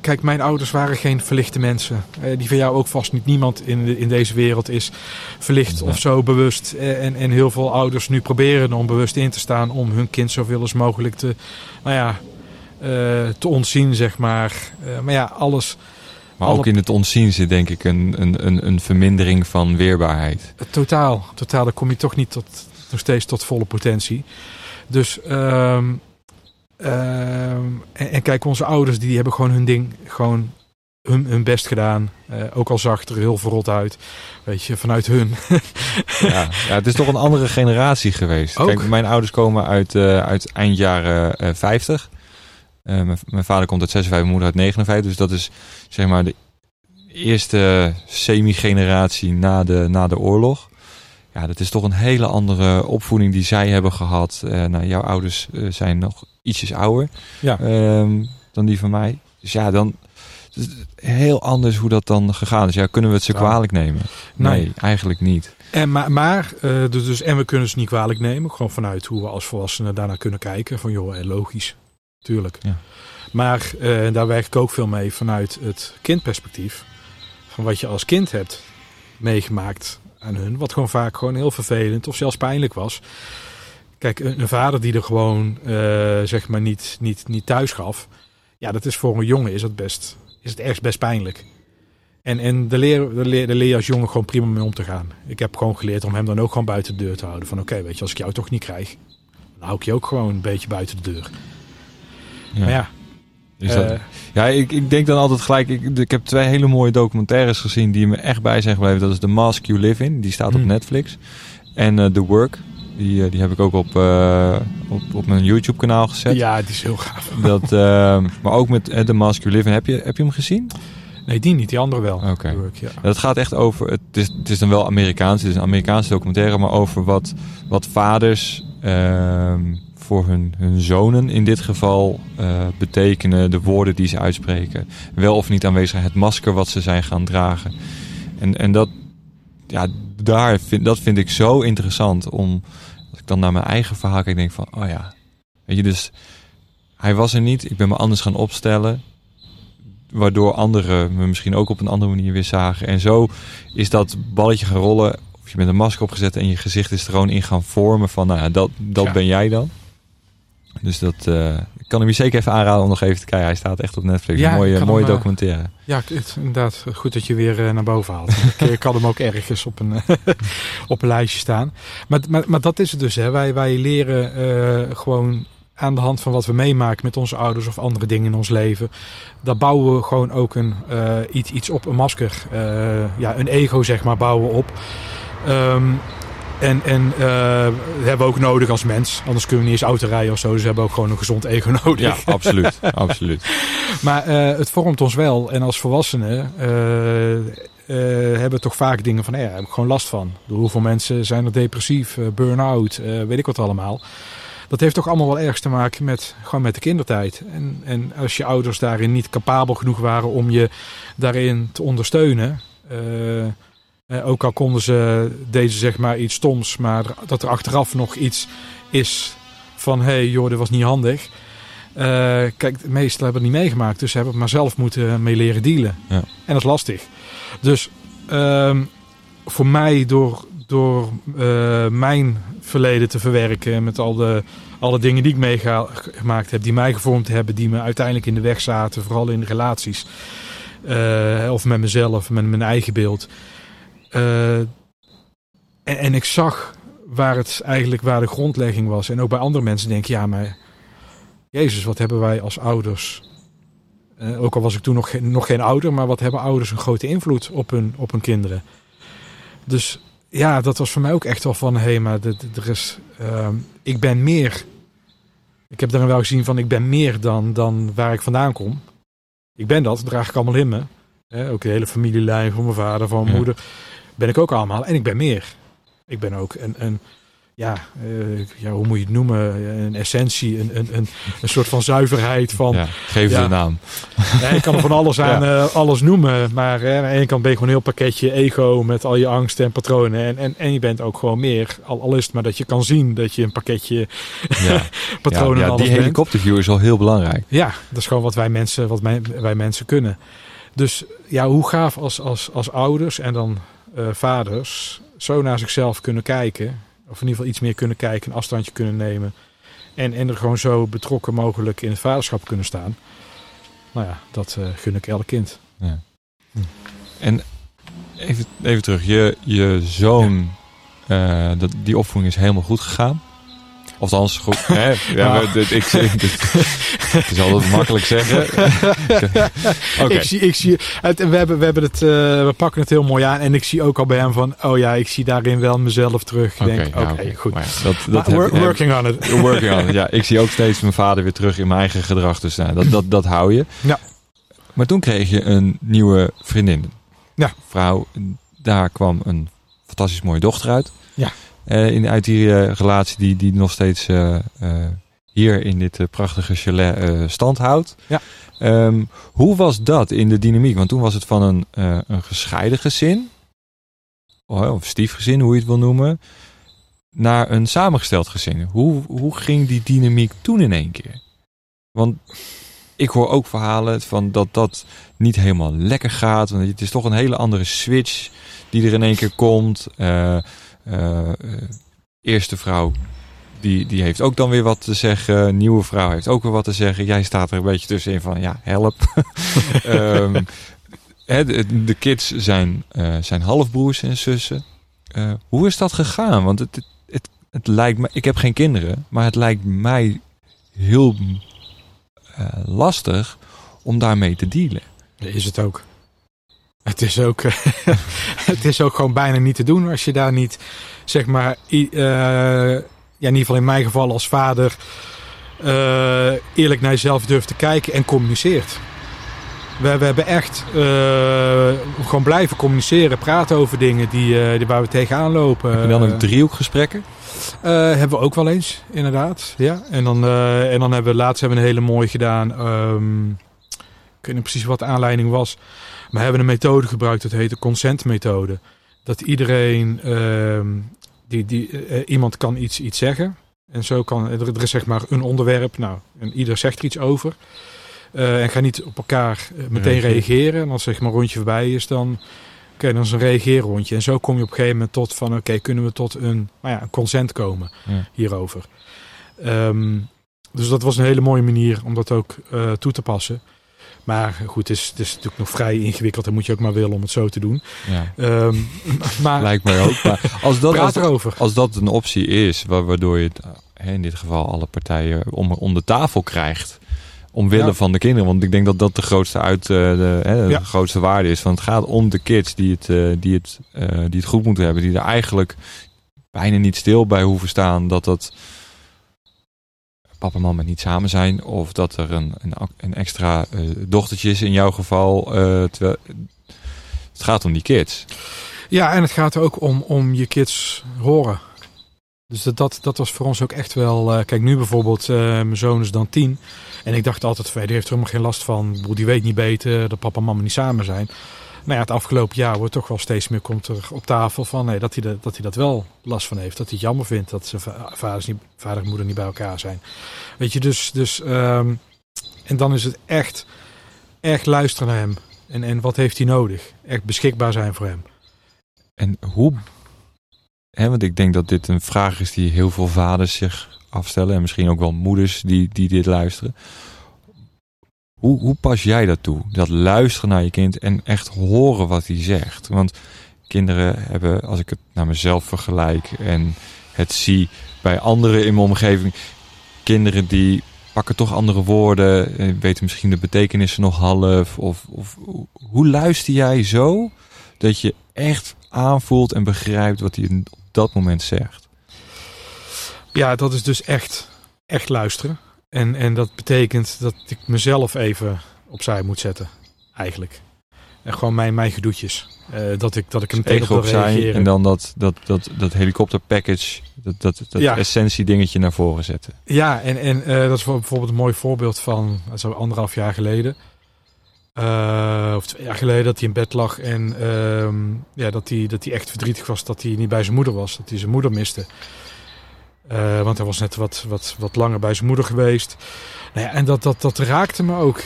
Kijk, mijn ouders waren geen verlichte mensen. Uh, die van jou ook vast niet. Niemand in, de, in deze wereld is verlicht of zo bewust. Uh, en, en heel veel ouders nu proberen om bewust in te staan om hun kind zoveel als mogelijk te, nou ja, uh, te ontzien, zeg maar. maar ja, alles. Maar ook in het ontzien zit denk ik een, een, een, een vermindering van weerbaarheid. Totaal, totaal. Dan kom je toch niet tot, nog steeds tot volle potentie. Dus ehm, en, en, kijk, onze ouders die hebben gewoon hun ding, gewoon hun, hun best gedaan. Uh, ook al zag het er heel verrot uit. Weet je, vanuit hun. ja, ja, het is toch een andere generatie geweest. Kijk, mijn ouders komen uit, uh, uit eind jaren 50. Mijn, mijn, vader komt uit 56, mijn moeder uit 59. Dus dat is zeg maar de eerste semi-generatie na de, na de oorlog ja, dat is toch een hele andere opvoeding die zij hebben gehad. Uh, nou, jouw ouders uh, zijn nog ietsjes ouder ja. um, dan die van mij. Dus ja, dan heel anders hoe dat dan gegaan is. Ja, kunnen we het ze kwalijk nemen? Nee, nee, eigenlijk niet. En, maar, maar uh, dus, dus, en we kunnen ze niet kwalijk nemen. Gewoon vanuit hoe we als volwassenen daarnaar kunnen kijken. Van joh, logisch. Tuurlijk. Ja. Maar daar werk ik ook veel mee vanuit het kindperspectief. Van wat je als kind hebt meegemaakt aan hun. Wat gewoon vaak gewoon heel vervelend of zelfs pijnlijk was. Kijk, een, vader die er gewoon uh, zeg maar niet, niet, niet thuis gaf. Ja, dat is voor een jongen is het best, is het ergens best pijnlijk. En, en de leer, de, leer, leer als jongen gewoon prima mee om te gaan. Ik heb gewoon geleerd om hem dan ook gewoon buiten de deur te houden. Van oké, weet je, als ik jou toch niet krijg, dan hou ik je ook gewoon een beetje buiten de deur. Ja. Maar ja, dat, uh, ja, ik, ik denk dan altijd gelijk. Ik, ik heb twee hele mooie documentaires gezien die me echt bij zijn gebleven. Dat is The Mask You Live In, die staat op hmm. Netflix. En uh, The Work, die, uh, die heb ik ook op, op, op mijn YouTube kanaal gezet. Ja, die is heel gaaf. Dat, maar ook met The Mask You Live In. Heb je, heb je hem gezien? Nee, die niet, die andere wel. Oké. Okay. Ja. Dat gaat echt over. Het is, het is dan wel Amerikaans. Het is een Amerikaanse documentaire, maar over wat, wat vaders. Ehm, voor hun, hun zonen in dit geval uh, betekenen de woorden die ze uitspreken. Wel of niet aanwezig het masker wat ze zijn gaan dragen. En, en dat, ja, daar vind, dat vind ik zo interessant om, als ik dan naar mijn eigen verhaal kijk, denk van, oh ja, weet je, dus hij was er niet, ik ben me anders gaan opstellen waardoor anderen me misschien ook op een andere manier weer zagen. En zo is dat balletje gaan rollen. Of je bent een masker opgezet en je gezicht is er gewoon in gaan vormen van, nou ja, dat, dat ben jij dan. Dus dat uh, ik kan hem je zeker even aanraden om nog even te kijken. Hij staat echt op Netflix. Ja, een mooie, mooie hem, documentaire. Ja, het, inderdaad. Goed dat je weer uh, naar boven haalt. ik, had hem ook ergens op een, op een lijstje staan. Maar, maar, maar dat is het dus. Hè. Wij, wij leren uh, gewoon aan de hand van wat we meemaken met onze ouders of andere dingen in ons leven. Daar bouwen we gewoon ook een, uh, iets, iets op, een masker. Uh, ja, een ego zeg maar bouwen we op. Um, en, en uh, hebben we ook nodig als mens. Anders kunnen we niet eens auto rijden of zo. Dus we hebben ook gewoon een gezond ego nodig. Ja, absoluut. absoluut. Maar het vormt ons wel. En als volwassenen hebben we toch vaak dingen van... Ja, daar heb ik gewoon last van. Door hoeveel mensen zijn er depressief, burn-out, weet ik wat allemaal dat heeft toch allemaal wel ergens te maken met, gewoon met de kindertijd. En, en als je ouders daarin niet capabel genoeg waren om je daarin te ondersteunen. Uh, ook al konden ze, deze zeg maar iets stoms, maar dat er achteraf nog iets is van hé hey, joh, dit was niet handig. Uh, kijk, de meesten hebben het niet meegemaakt, dus ze hebben het maar zelf moeten mee leren dealen. Ja. En dat is lastig. Dus uh, voor mij, door, door uh, mijn verleden te verwerken. Met al de, alle dingen die ik meegemaakt heb, die mij gevormd hebben, die me uiteindelijk in de weg zaten, vooral in relaties. Uh, of met mezelf, met mijn eigen beeld. Uh, en, en, ik zag waar het eigenlijk waar de grondlegging was. En ook bij andere mensen denk ik, ja, maar Jezus, wat hebben wij als ouders? Uh, ook al was ik toen nog, nog geen ouder, maar wat hebben ouders een grote invloed op hun, op hun kinderen? Dus ja, dat was voor mij ook echt wel van, hé, hey, maar er is, uh, ik ben meer. Ik heb daarin wel gezien van, ik ben meer dan, dan waar ik vandaan kom. Ik ben dat, draag ik allemaal in me. ook de hele familielijn van mijn vader, van mijn moeder, ben ik ook allemaal. En ik ben meer. Ik ben ook een, een ja, uh, ja, hoe moet je het noemen? Een essentie, een, een, een, een soort van zuiverheid van. Ja, geef ja, de naam. Ja, je kan er van alles aan uh, alles noemen, maar uh, aan de ene kant ben je gewoon een heel pakketje ego met al je angsten en patronen. En, en, en je bent ook gewoon meer, al, al is het maar dat je kan zien dat je een pakketje ja. patronen ja, ja, Die helikopterview is al heel belangrijk. Ja, dat is gewoon wat wij mensen, wat wij, wij mensen kunnen. Dus ja, hoe gaaf als, als, als ouders en dan vaders zo naar zichzelf kunnen kijken of in ieder geval iets meer kunnen kijken, een afstandje kunnen nemen. En, en er gewoon zo betrokken mogelijk in het vaderschap kunnen staan. Nou ja, dat uh, gun ik elk kind. Ja. Hm. En even, even terug, je, je zoon, ja. uh, dat, die opvoeding is helemaal goed gegaan. Of Althans, goed. Hè? Ja, ik, ik, het makkelijk zeggen. okay. ik zie, ik zie, het, we, hebben, we, hebben het, uh, we pakken het heel mooi aan. En ik zie ook al bij hem van, oh ja, ik zie daarin wel mezelf terug. Ik denk, oké, okay, goed. Maar dat, dat maar, working on it. working on it, ja. Ik zie ook steeds mijn vader weer terug in mijn eigen gedrag. Dus nou, dat, dat, dat hou je. Ja. Maar toen kreeg je een nieuwe vriendin. Ja. Vrouw, daar kwam een fantastisch mooie dochter uit. Ja. Uh, in, uit die uh, relatie die, die nog steeds uh, hier in dit prachtige chalet stand houdt. Ja. Um, hoe was dat in de dynamiek? Want toen was het van een, een gescheiden gezin, of stiefgezin, hoe je het wil noemen, naar een samengesteld gezin. Hoe, hoe ging die dynamiek toen in één keer? Want ik hoor ook verhalen van dat dat niet helemaal lekker gaat. Want het is toch een hele andere switch die er in één keer komt. Uh, eerste vrouw, die, die heeft ook dan weer wat te zeggen. Nieuwe vrouw heeft ook weer wat te zeggen. Jij staat er een beetje tussenin van, ja, help. um, de, kids zijn, uh, zijn halfbroers en zussen. Hoe is dat gegaan? Want het, het, het, lijkt me, ik heb geen kinderen, maar het lijkt mij heel lastig om daarmee te dealen. Is het ook. Het is ook, het is ook gewoon bijna niet te doen als je daar niet, zeg maar, uh, ja, in ieder geval in mijn geval als vader, uh, eerlijk naar jezelf durft te kijken en communiceert. we, we hebben echt eh, gewoon blijven communiceren, praten over dingen die, eh, die waar we tegenaan lopen. Heb je dan Eh, ook driehoekgesprekken? eh, hebben we ook wel eens, inderdaad. Ja. En, dan, eh, en dan hebben we laatst hebben we een hele mooie gedaan. ehm, ik weet niet precies wat de aanleiding was. Maar we hebben een methode gebruikt, dat heet de consent-methode. Dat iedereen, ehm, die, die, eh, iemand kan iets, iets zeggen. En zo kan, er, er is zeg maar een onderwerp, nou, en ieder zegt er iets over. Eh, en ga niet op elkaar eh, meteen Reageren. reageren. En als zeg maar een rondje voorbij is, dan, oké, dan is een reageerrondje. En zo kom je op een gegeven moment tot van, oké, kunnen we tot een, nou ja, een consent komen Ja. hierover. Ehm, dus dat was een hele mooie manier om dat ook toe te passen. Maar goed, het is, het is natuurlijk nog vrij ingewikkeld. Dat moet je ook maar willen om het zo te doen. Ja, Ehm, maar lijkt mij ook. Maar als dat, praat als, erover. als dat een optie is, wa- waardoor je het, eh, in dit geval alle partijen om, om de tafel krijgt. Omwille Ja. van de kinderen. Want ik denk dat dat de grootste, uit, eh, de, hè, de Ja. grootste waarde is. Want het gaat om de kids die het, eh, die, het, die het goed moeten hebben. Die er eigenlijk bijna niet stil bij hoeven staan dat dat papa en mama niet samen zijn. Of dat er een, een, een extra eh, dochtertje is in jouw geval. eh, het gaat om die kids. Ja, en het gaat ook om, om je kids horen. Dus dat, dat, dat was voor ons ook echt wel... eh, kijk, nu bijvoorbeeld, mijn zoon is dan tien. En ik dacht altijd, van, die heeft er helemaal geen last van. Die weet niet beter dat papa en mama niet samen zijn. Nou ja, het afgelopen jaar wordt toch wel steeds meer komt er op tafel van... Nee, dat, hij de, dat hij dat wel last van heeft. Dat hij het jammer vindt dat zijn va- vaders niet, vader en moeder niet bij elkaar zijn. Weet je, dus... dus ehm, en dan is het echt, echt luisteren naar hem. En, en wat heeft hij nodig? Echt beschikbaar zijn voor hem. En hoe. Hè, want ik denk dat dit een vraag is die heel veel vaders zich afstellen. En misschien ook wel moeders die, die dit luisteren. Hoe, hoe pas jij dat toe? Dat luisteren naar je kind en echt horen wat hij zegt. Want kinderen hebben, als ik het naar mezelf vergelijk en het zie bij anderen in mijn omgeving. Kinderen die pakken toch andere woorden, eh, weten misschien de betekenissen nog half. Of, of hoe luister jij zo dat je echt aanvoelt en begrijpt wat hij op dat moment zegt. Ja, dat is dus echt, echt luisteren. En, en dat betekent dat ik mezelf even opzij moet zetten, eigenlijk. En gewoon mijn, mijn gedoetjes. Eh, dat, ik, dat ik hem op opzij reageren. en dan dat, dat, dat, dat helikopter package, dat, dat, dat Ja. essentie dingetje naar voren zetten. Ja, en, en eh, dat is voor- bijvoorbeeld een mooi voorbeeld van zo anderhalf jaar geleden. Eh, of twee jaar geleden dat hij in bed lag en ehm, ja, dat, hij, dat hij echt verdrietig was dat hij niet bij zijn moeder was. Dat hij zijn moeder miste. Eh, want hij was net wat, wat, wat langer bij zijn moeder geweest. Nou ja, en dat, dat, dat raakte me ook.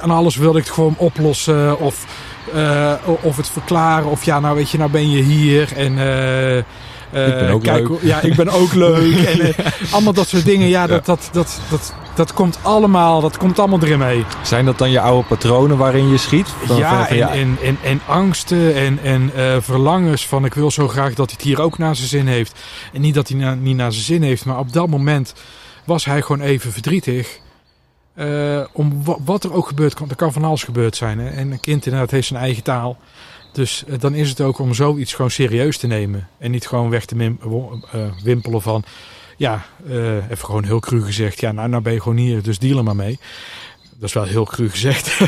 Aan alles wilde ik het gewoon oplossen of, eh, of het verklaren. Of ja, nou weet je, nou ben je hier en... eh, eh, Ik ben ook kijk, leuk. Ja, ik ben ook leuk. En, eh, allemaal dat soort dingen. Ja, dat, dat, dat, dat, dat komt allemaal, dat komt allemaal erin mee. Zijn dat dan je oude patronen waarin je schiet? Ja, en, en, en, en angsten en, en eh, verlangens van ik wil zo graag dat hij het hier ook naar zijn zin heeft. En niet dat hij na- niet naar zijn zin heeft, maar op dat moment was hij gewoon even verdrietig. Eh, om wa- wat er ook gebeurt, er kan van alles gebeurd zijn. Hè? En een kind inderdaad heeft zijn eigen taal. Dus eh, dan is het ook om zoiets gewoon serieus te nemen. En niet gewoon weg te eh, wimpelen van... Ja, eh, even gewoon heel cru gezegd. Ja, nou, nou ben je gewoon hier, dus deal er maar mee. Dat is wel heel cru gezegd.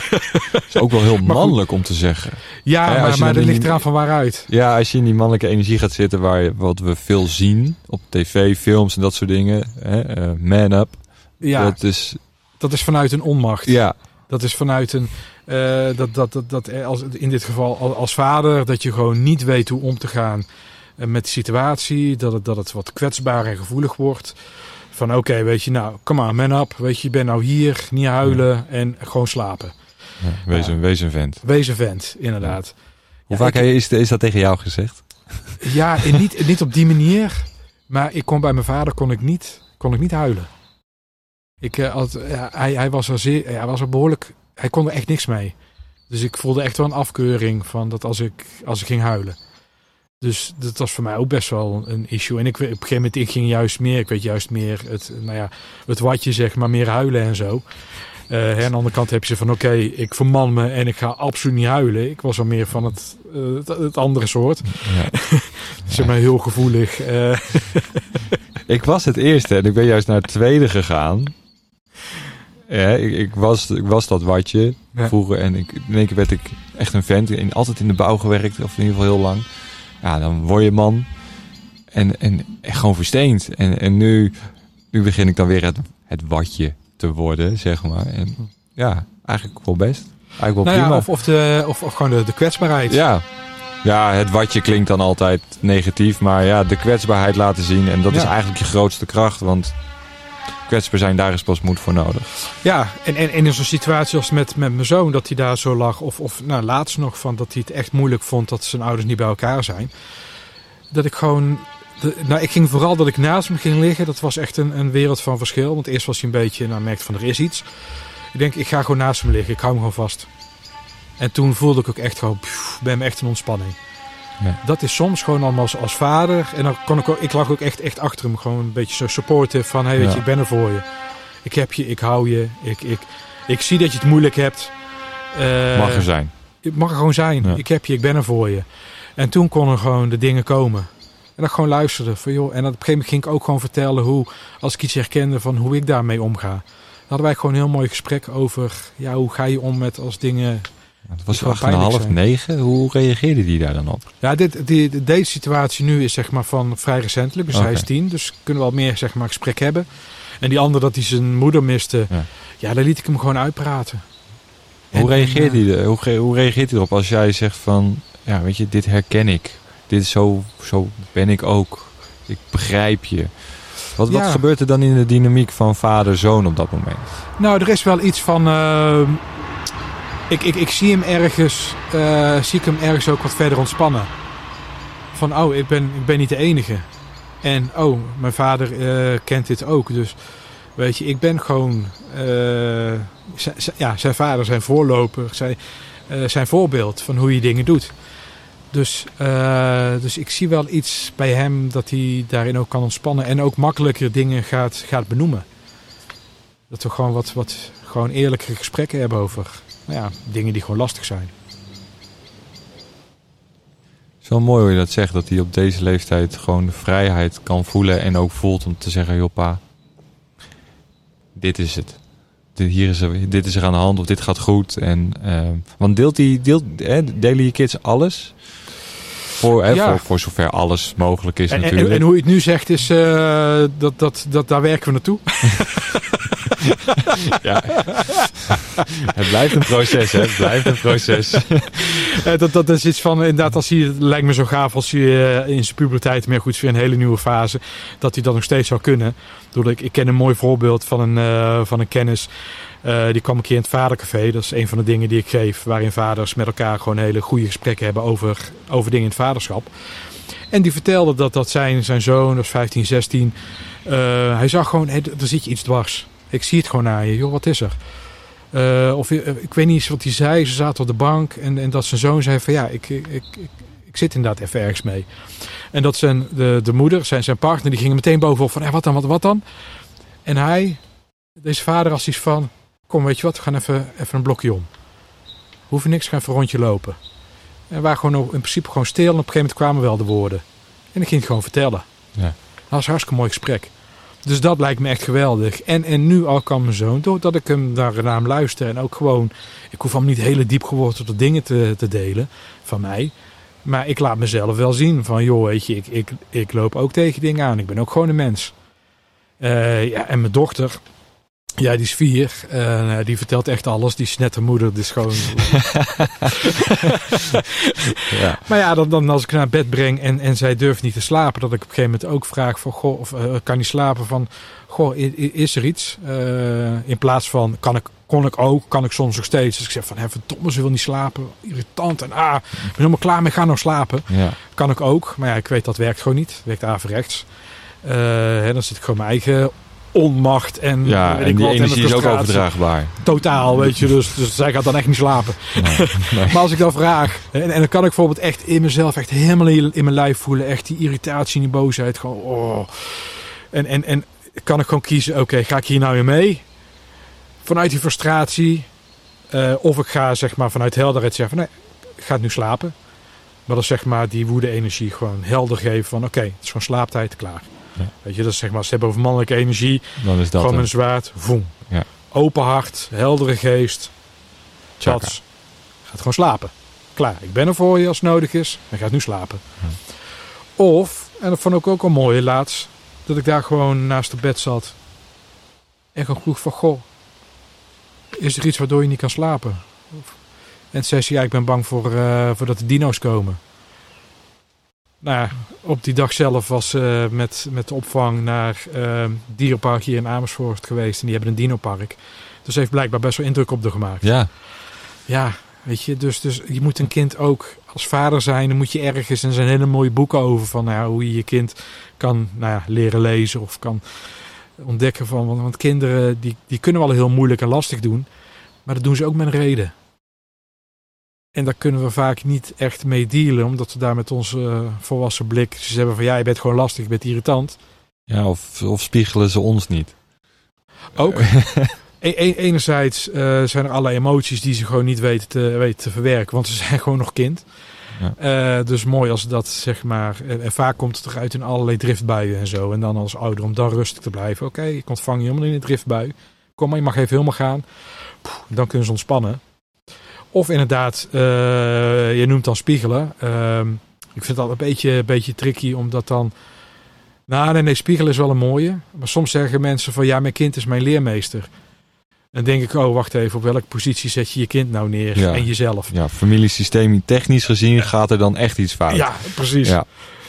is ook wel heel mannelijk om te zeggen. ja, Ja, als maar, dat ligt eraan van waaruit. Ja, als je in die mannelijke energie gaat zitten, waar je, wat we veel zien op tv, films en dat soort dingen. Hè, man up. Ja, Dat is, dat is vanuit een onmacht. ja, Dat is vanuit een, eh, dat, dat, dat, dat als, in dit geval al- als vader, dat je gewoon niet weet hoe om te gaan eh, met de situatie. Dat het, dat het wat kwetsbaar en gevoelig wordt. Van oké, weet je, nou, kom maar, man up. Weet je, je bent nou hier, niet huilen en gewoon slapen. ja, wees, een, wees een vent. Wees een vent, inderdaad. Hoe vaak ik- is, is dat tegen jou gezegd? Ja, en niet, niet op die manier. Maar ik kon bij mijn vader kon ik niet, kon ik niet huilen. Ik, eh, had, hij, hij, was er zeer, hij was er behoorlijk. Hij kon er echt niks mee. Dus ik voelde echt wel een afkeuring van dat als ik, als ik ging huilen. Dus dat was voor mij ook best wel een issue. En ik, op een gegeven moment ik ging juist meer, ik weet juist meer het, nou ja, het watje zeg maar, meer huilen en zo. Eh, hè, aan de andere kant heb je ze van oké, ik verman me en ik ga absoluut niet huilen. Ik was al meer van het, eh, het, het andere soort. Ja. Zeg maar heel gevoelig. eh. Ik was het eerste en ik ben juist naar het tweede gegaan. Ja, ik, ik, was, ik was dat watje Ja. vroeger. En ik, in één keer werd ik echt een vent. In, altijd in de bouw gewerkt, of in ieder geval heel lang. Ja, dan word je man. En, en gewoon versteend. En, en nu, nu begin ik dan weer het, het watje te worden, zeg maar. En ja, eigenlijk wel best. Eigenlijk wel Nou ja, prima. of, of, de, of, of gewoon de, de kwetsbaarheid. Ja. ja, het watje klinkt dan altijd negatief. Maar ja, de kwetsbaarheid laten zien. En dat is Ja. eigenlijk je grootste kracht. Want kwetsbaar zijn, daar is pas moed voor nodig. Ja, en, en, en in zo'n situatie als met, met mijn zoon, dat hij daar zo lag. Of, of nou, laatst nog van dat hij het echt moeilijk vond dat zijn ouders niet bij elkaar zijn. Dat ik gewoon. De, nou, ik ging vooral dat ik naast hem ging liggen. Dat was echt een, een wereld van verschil. Want eerst was hij een beetje, nou, merkte van er is iets. Ik denk, ik ga gewoon naast hem liggen. Ik hou hem gewoon vast. En toen voelde ik ook echt gewoon, pff, ben me echt in ontspanning. Ja. Dat is soms gewoon allemaal als, als vader. En dan kon ik ook, ik lag ook echt, echt achter hem. Gewoon een beetje zo supportive van, hey, weet je, ik ben er voor je. Ik heb je, ik hou je. Ik, ik, ik zie dat je het moeilijk hebt. Eh, Mag er zijn. Het mag er gewoon zijn. Ja. Ik heb je, ik ben er voor je. En toen konden gewoon de dingen komen. En dan gewoon luisteren. Van, joh, en op een gegeven moment ging ik ook gewoon vertellen hoe, als ik iets herkende, van hoe ik daarmee omga. Dan hadden wij gewoon een heel mooi gesprek over, ja, hoe ga je om met als dingen... Het was acht en half, negen. Hoe reageerde die daar dan op? Ja, dit, die, deze situatie nu is zeg maar van vrij recentelijk. Dus hij is tien, dus kunnen we al meer zeg maar gesprek hebben. En die andere dat hij zijn moeder miste, Ja. ja, daar liet ik hem gewoon uitpraten. Hoe reageert, en, hij, hoe, hoe reageert hij erop als jij zegt van... Ja, weet je, dit herken ik. Dit is zo, zo ben ik ook. Ik begrijp je. Wat, wat gebeurt er dan in de dynamiek van vader-zoon op dat moment? Nou, er is wel iets van. ehm, ik, ik, ik zie hem ergens. eh, zie ik hem ergens ook wat verder ontspannen. Van oh, ik ben, ik ben niet de enige. En oh, mijn vader eh, kent dit ook. Dus weet je, ik ben gewoon. eh, ja, zijn vader, zijn voorloper, zijn, zijn voorbeeld van hoe je dingen doet. Dus, dus ik zie wel iets bij hem dat hij daarin ook kan ontspannen. En ook makkelijker dingen gaat, gaat benoemen. Dat we gewoon wat, wat gewoon eerlijkere gesprekken hebben over ja, dingen die gewoon lastig zijn. Wel mooi hoe je dat zegt. Dat hij op deze leeftijd gewoon de vrijheid kan voelen. En ook voelt om te zeggen, joh pa, dit is het. Dit, hier is er, dit is er aan de hand of dit gaat goed. En, eh, want deelt die, deelt, delen je kids alles? Voor, hè, Ja. voor, voor zover alles mogelijk is En, en, natuurlijk. en hoe je het nu zegt is, eh, dat, dat, dat, daar werken we naartoe. Ja. het blijft een proces, hè? Het blijft een proces. Eh, dat, dat is iets van, inderdaad, als hij, het lijkt me zo gaaf als hij eh, in zijn puberteit, maar goed, weer een hele nieuwe fase, dat hij dat nog steeds zou kunnen. Doordat ik, ik ken een mooi voorbeeld van een, van een kennis, die kwam een keer in het vadercafé. Dat is een van de dingen die ik geef, waarin vaders met elkaar gewoon hele goede gesprekken hebben over, over dingen in het vaderschap. En die vertelde dat, dat zijn, zijn zoon, dat is 15, 16, eh, hij zag gewoon, hey, er zit je iets dwars. Ik zie het gewoon aan je, joh, wat is er? Eh, of eh, ik weet niet eens wat hij zei. Ze zaten op de bank en, en dat zijn zoon zei van ja, ik, ik, ik, ik, zit inderdaad even ergens mee. En dat zijn de, de moeder, zijn, zijn partner, die gingen meteen bovenop van hé, wat dan, wat, wat dan? En hij, deze vader, als iets van kom, weet je wat, we gaan even, even een blokje om. We hoeven niks, we gaan even een rondje lopen. En we waren gewoon in principe gewoon stil en op een gegeven moment kwamen wel de woorden. En ik ging het gewoon vertellen. Ja. Dat was een hartstikke mooi gesprek. Dus dat lijkt me echt geweldig. En, en nu al kan mijn zoon, doordat ik hem daar naar hem luister en ook gewoon, ik hoef hem niet hele diep gewortelde dingen te, te delen van mij. Maar ik laat mezelf wel zien van, joh, weet je, ik, ik, ik loop ook tegen dingen aan. Ik ben ook gewoon een mens. Eh, ja, en mijn dochter, ja, die is vier. Eh, die vertelt echt alles. Die is net een moeder. Dus gewoon... ja. Maar ja, dan, dan als ik naar bed breng en, en zij durft niet te slapen, dat ik op een gegeven moment ook vraag van, goh, of eh, kan niet slapen van, goh, is er iets? Eh, in plaats van, kan ik, kon ik ook, kan ik soms nog steeds. Dus ik zeg van, hè, verdomme, ze wil niet slapen, irritant en ah, ik ben helemaal klaar mee, ga nog slapen. ja. Kan ik ook, maar ja, ik weet dat werkt gewoon niet. Het werkt averechts. Eh hè, dan zit ik gewoon mijn eigen onmacht en, Ja, weet en ik die wat, en energie is ook overdraagbaar. Totaal, weet je. Dus, dus zij gaat dan echt niet slapen. Nee, nee. Maar als ik dan vraag, en, en dan kan ik bijvoorbeeld echt in mezelf echt helemaal in, in mijn lijf voelen. Echt die irritatie en die boosheid. Gewoon, oh. En, en, en kan ik gewoon kiezen, oké, ga ik hier nou weer mee? Vanuit die frustratie. eh, of ik ga zeg maar vanuit helderheid zeggen van, nee, ik ga nu slapen. Maar dan zeg maar die woede-energie gewoon helder geven van, oké, het is gewoon slaaptijd, klaar. Weet je, dat is zeg maar, ze hebben over mannelijke energie. Dan is dat gewoon een zwaard, voem. Ja. open hart, heldere geest. Chats. Gaat gewoon slapen. Klaar, ik ben er voor je als het nodig is. En gaat nu slapen. Of, en dat vond ik ook al mooi laatst, dat ik daar gewoon naast het bed zat. En gewoon vroeg van, goh, is er iets waardoor je niet kan slapen? En zei ze, ja, ik ben bang voor, eh voordat de dino's komen. Nou ja, op die dag zelf was ze met, met de opvang naar eh dierenpark hier in Amersfoort geweest. En die hebben een dinopark. Dus heeft blijkbaar best wel indruk op de gemaakt. Ja, Ja, weet je, dus, dus je moet een kind ook als vader zijn. Dan moet je ergens, en er zijn hele mooie boeken over van nou ja, hoe je je kind kan nou ja, leren lezen of kan ontdekken van. Want, want kinderen die, die kunnen wel heel moeilijk en lastig doen, maar dat doen ze ook met een reden. En daar kunnen we vaak niet echt mee dealen, omdat we daar met onze eh, volwassen blik ze hebben van ja, je bent gewoon lastig, je bent irritant. ja of, of spiegelen ze ons niet? Ook. E- e- enerzijds eh, zijn er allerlei emoties die ze gewoon niet weten te, weten te verwerken, want ze zijn gewoon nog kind. Ja. Eh, dus mooi als dat, zeg maar. En, en vaak komt het eruit in allerlei driftbuien en zo. En dan als ouder om dan rustig te blijven. Oké, ik ontvang je helemaal in een driftbui. Kom maar, je mag even helemaal gaan. Poeh, dan kunnen ze ontspannen. Of inderdaad, eh, je noemt dan spiegelen. Ehm, ik vind dat een beetje, een beetje tricky, omdat dan... Nou, nee, nee, spiegelen is wel een mooie. Maar soms zeggen mensen van, ja, mijn kind is mijn leermeester. En dan denk ik, oh, wacht even, op welke positie zet je je kind nou neer? Ja. En jezelf. Ja, familiesysteem technisch gezien gaat er dan echt iets fout. Ja, precies. Ja.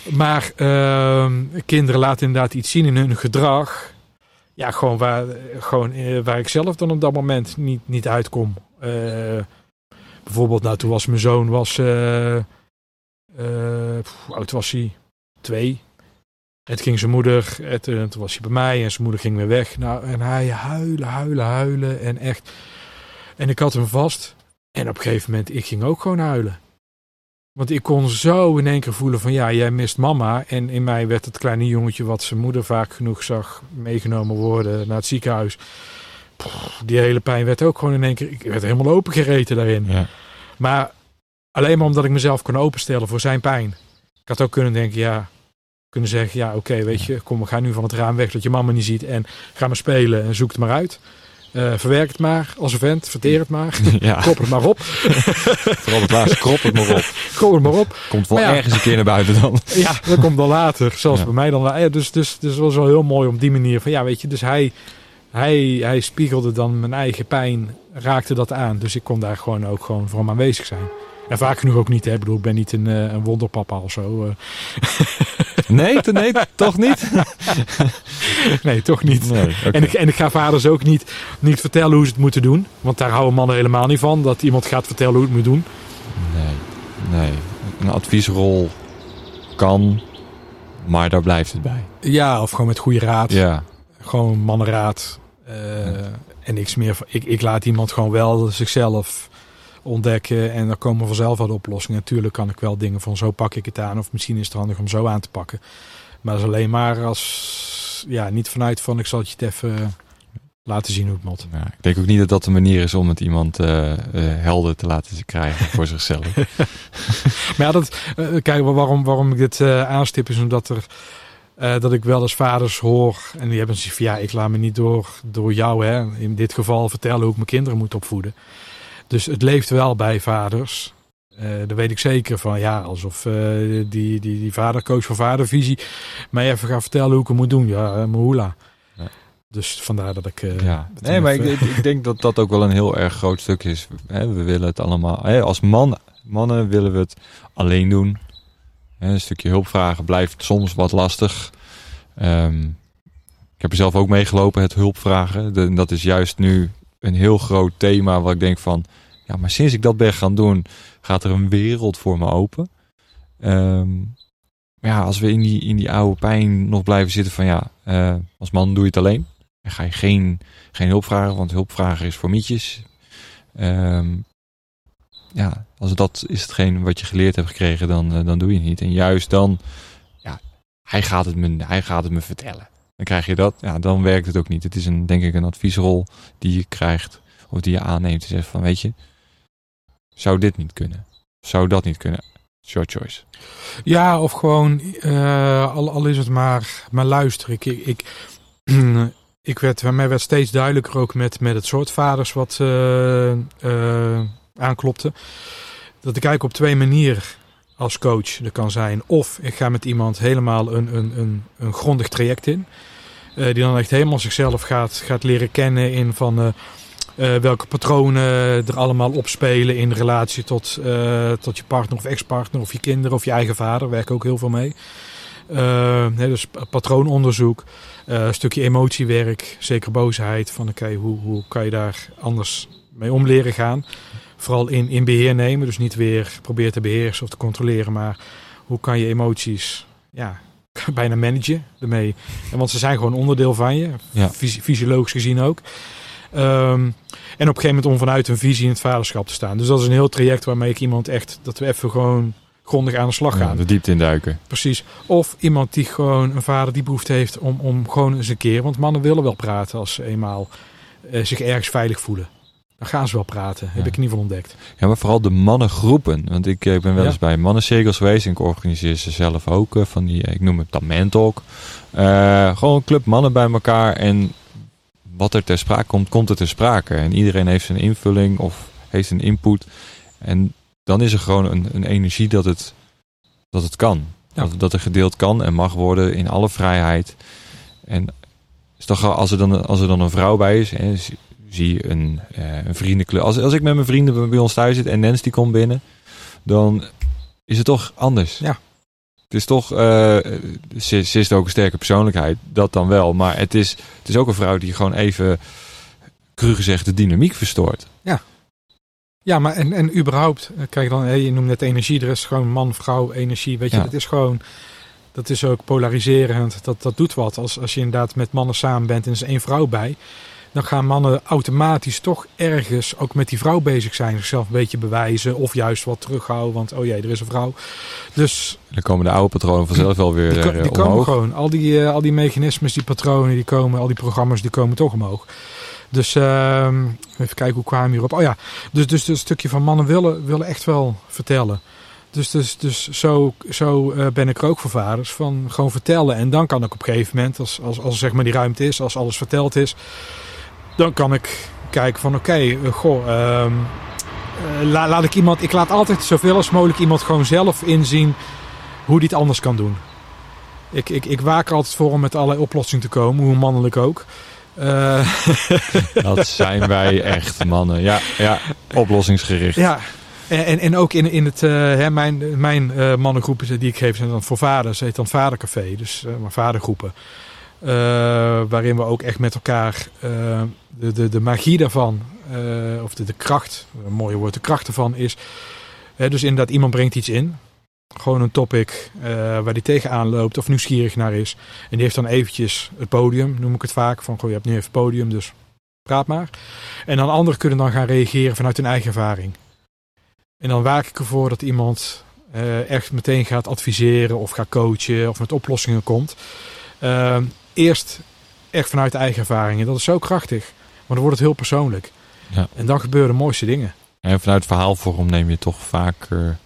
Maar ehm, kinderen laten inderdaad iets zien in hun gedrag. Ja, gewoon waar, gewoon, eh, waar ik zelf dan op dat moment niet, niet uitkom. Eh, bijvoorbeeld, nou, toen was mijn zoon, was, eh, eh, pff, hoe oud was hij? Twee. Toen ging zijn moeder, en toen toen was hij bij mij en zijn moeder ging weer weg. Nou, en hij huilen, huilen, huilen en echt. En ik had hem vast. En op een gegeven moment, ik ging ook gewoon huilen. Want ik kon zo in één keer voelen van ja, jij mist mama. En in mij werd het kleine jongetje wat zijn moeder vaak genoeg zag meegenomen worden naar het ziekenhuis. Pff, die hele pijn werd ook gewoon in één keer, ik werd helemaal opengereten daarin. Ja. Maar alleen maar omdat ik mezelf kon openstellen voor zijn pijn. Ik had ook kunnen denken, ja, kunnen zeggen, ja oké, weet je, kom we gaan nu van het raam weg dat je mama niet ziet. En ga maar spelen en zoek het maar uit. Eh, verwerk het maar als een vent, verteer het maar. ja, Kop het maar op. vooral het laatste krop het maar op. Kop het maar op. Komt wel ja. ergens een keer naar buiten dan. Ja, dat komt dan later. Zoals Ja. bij mij dan. Ja, dus, dus, dus het was wel heel mooi op die manier. Van, ja, weet je, dus hij, hij, hij spiegelde dan mijn eigen pijn, raakte dat aan. Dus ik kon daar gewoon ook gewoon voor hem aanwezig zijn. En vaak genoeg ook niet. Hè. Ik bedoel, ik ben niet een, eh, een wonderpapa of zo. eh. Nee, te- nee, toch niet? nee, toch niet. Nee. En, ik, en ik ga vaders ook niet, niet vertellen hoe ze het moeten doen. Want daar houden mannen helemaal niet van. Dat iemand gaat vertellen hoe het moet doen. Nee, nee. Een adviesrol kan, maar daar blijft het bij. Ja, of gewoon met goede raad. Ja, Gewoon mannenraad. eh, En niks meer. Ik, ik laat iemand gewoon wel zichzelf ontdekken. En dan komen vanzelf wel de oplossingen. Natuurlijk kan ik wel dingen van zo pak ik het aan. Of misschien is het handig om zo aan te pakken. Maar dat is alleen maar als... Ja, niet vanuit van ik zal het je het even laten zien hoe het moet. ja, ik denk ook niet dat dat de manier is om het iemand eh, eh, helder te laten krijgen voor zichzelf. Maar ja, dat, eh, kijk, waarom, waarom ik dit aanstip is omdat er... eh, dat ik wel eens vaders hoor en die hebben zoiets van ja, ik laat me niet door, door jou hè, in dit geval vertellen hoe ik mijn kinderen moet opvoeden. Dus het leeft wel bij vaders. Eh dat weet ik zeker van ja, alsof eh, die, die, die vadercoach van vadervisie mij even gaat vertellen hoe ik het moet doen. Ja, uh. Ja. Dus vandaar dat ik. ja. Nee, maar ik, even- ik, ik denk dat dat ook wel een heel erg groot stuk is. We willen het allemaal... Als man, mannen willen we het alleen doen. Een stukje hulp vragen blijft soms wat lastig. Ehm, ik heb er zelf ook meegelopen, het hulp vragen. De- dat is juist nu een heel groot thema waar ik denk van... Ja, maar sinds ik dat ben gaan doen, gaat er een wereld voor me open. Maar ja, als we in die, in die oude pijn nog blijven zitten van ja, eh, als man doe je het alleen. En ga je geen, geen hulp vragen, want hulp vragen is voor mietjes. Ehm, ja, als dat is hetgeen wat je geleerd hebt gekregen, dan, eh, dan doe je het niet. En juist dan, ja, hij gaat het me, hij gaat het me vertellen. Dan krijg je dat, ja, dan werkt het ook niet. Het is een, denk ik een adviesrol die je krijgt, of die je aanneemt. Te zeggen van, weet je, zou dit niet kunnen? Zou dat niet kunnen? Short choice. Ja, of gewoon, eh, al, al is het maar, maar luisteren. Ik, ik, ik, ik werd, mij werd steeds duidelijker ook met, met het soort vaders wat uh, aanklopte. Dat ik eigenlijk op twee manieren als coach er kan zijn. Of ik ga met iemand helemaal een, een, een, een grondig traject in. Uh, die dan echt helemaal zichzelf gaat, gaat leren kennen in van welke patronen er allemaal opspelen in relatie tot, tot je partner of ex-partner of je kinderen of je eigen vader. Werk ook heel veel mee. dus patroononderzoek. Stukje emotiewerk, zeker boosheid. Van oké, hoe, hoe kan je daar anders mee om leren gaan? Vooral in, in beheer nemen. Dus niet weer proberen te beheersen of te controleren. Maar hoe kan je emoties ja, bijna managen ermee? En want ze zijn gewoon onderdeel van je. Ja. fysiologisch gezien ook. Um, en op een gegeven moment om vanuit een visie in het vaderschap te staan. Dus dat is een heel traject waarmee ik iemand echt, dat we even gewoon grondig aan de slag gaan. Ja, de diepte induiken. Precies. Of iemand die gewoon een vader die behoefte heeft om, om gewoon eens een keer. Want mannen willen wel praten als ze eenmaal eh, zich ergens veilig voelen. Dan gaan ze wel praten, heb ik in ieder geval ontdekt. Ja, maar vooral de mannengroepen. Want ik, ik ben wel eens bij mannencirkels geweest. En ik organiseer ze zelf ook. Uh, van die, ik noem het dan Mentalk. Uh, gewoon een club mannen bij elkaar. En wat er ter sprake komt, komt er ter sprake. En iedereen heeft zijn invulling of heeft een input. En dan is er gewoon een, een energie dat het, dat het kan. Dat, dat er gedeeld kan en mag worden in alle vrijheid. En is toch, als, er dan, als er dan een vrouw bij is, zie je een, uh, een vriendenclub. Als, als ik met mijn vrienden bij ons thuis zit en Nens die komt binnen, dan is het toch anders. Ja. Het is toch, uh, ze, ze, is ook een sterke persoonlijkheid, dat dan wel. Maar het is, het is ook een vrouw die gewoon even, cru gezegd, de dynamiek verstoort. Ja. Ja, maar en, en überhaupt, eh, kijk dan, je noemt net energie, er is gewoon man, vrouw, energie. Weet je, ja. het is gewoon, dat is ook polariserend. Dat, dat doet wat. Als, als je inderdaad met mannen samen bent en er is één vrouw bij, dan gaan mannen automatisch toch ergens ook met die vrouw bezig zijn. Zichzelf een beetje bewijzen of juist wat terughouden, want oh jee, er is een vrouw. Dus. Dan komen de oude patronen vanzelf wel weer. Die, die komen gewoon. Al die, uh, al die mechanismes, die patronen, die komen, al die programma's, die komen toch omhoog. Dus uh, even kijken hoe kwamen we hierop. Oh ja, dus, dus een stukje van mannen willen, willen echt wel vertellen. Dus, dus, dus zo, zo uh, ben ik er ook voor vaders. Van gewoon vertellen. En dan kan ik op een gegeven moment, als, als, als zeg maar die ruimte is, als alles verteld is, dan kan ik kijken van oké, okay, goh, uh, la, laat ik iemand, ik laat altijd zoveel als mogelijk iemand gewoon zelf inzien hoe die het anders kan doen. Ik, ik, ik waak er altijd voor om met allerlei oplossingen te komen, hoe mannelijk ook. Uh. dat zijn wij echt, mannen. Ja, ja oplossingsgericht. Ja, en, en ook in, in het, uh, hè, mijn, mijn uh, mannengroepen die ik geef zijn dan voor vaders. heet dan Vadercafé, dus maar vadergroepen. Waarin we ook echt met elkaar de, de, de magie daarvan, of de, de kracht, een mooie woord, de kracht ervan is. dus inderdaad, iemand brengt iets in. Gewoon een topic waar die tegenaan loopt of nieuwsgierig naar is. En die heeft dan eventjes het podium, noem ik het vaak. Van, goh, je hebt nu even het podium, dus praat maar. En dan anderen kunnen dan gaan reageren vanuit hun eigen ervaring. En dan waak ik ervoor dat iemand echt meteen gaat adviseren of gaat coachen of met oplossingen komt. Uh, eerst echt vanuit eigen ervaringen. Dat is zo krachtig. Maar dan wordt het heel persoonlijk. Ja. En dan gebeuren de mooiste dingen. En vanuit verhaalvorm neem je toch vaker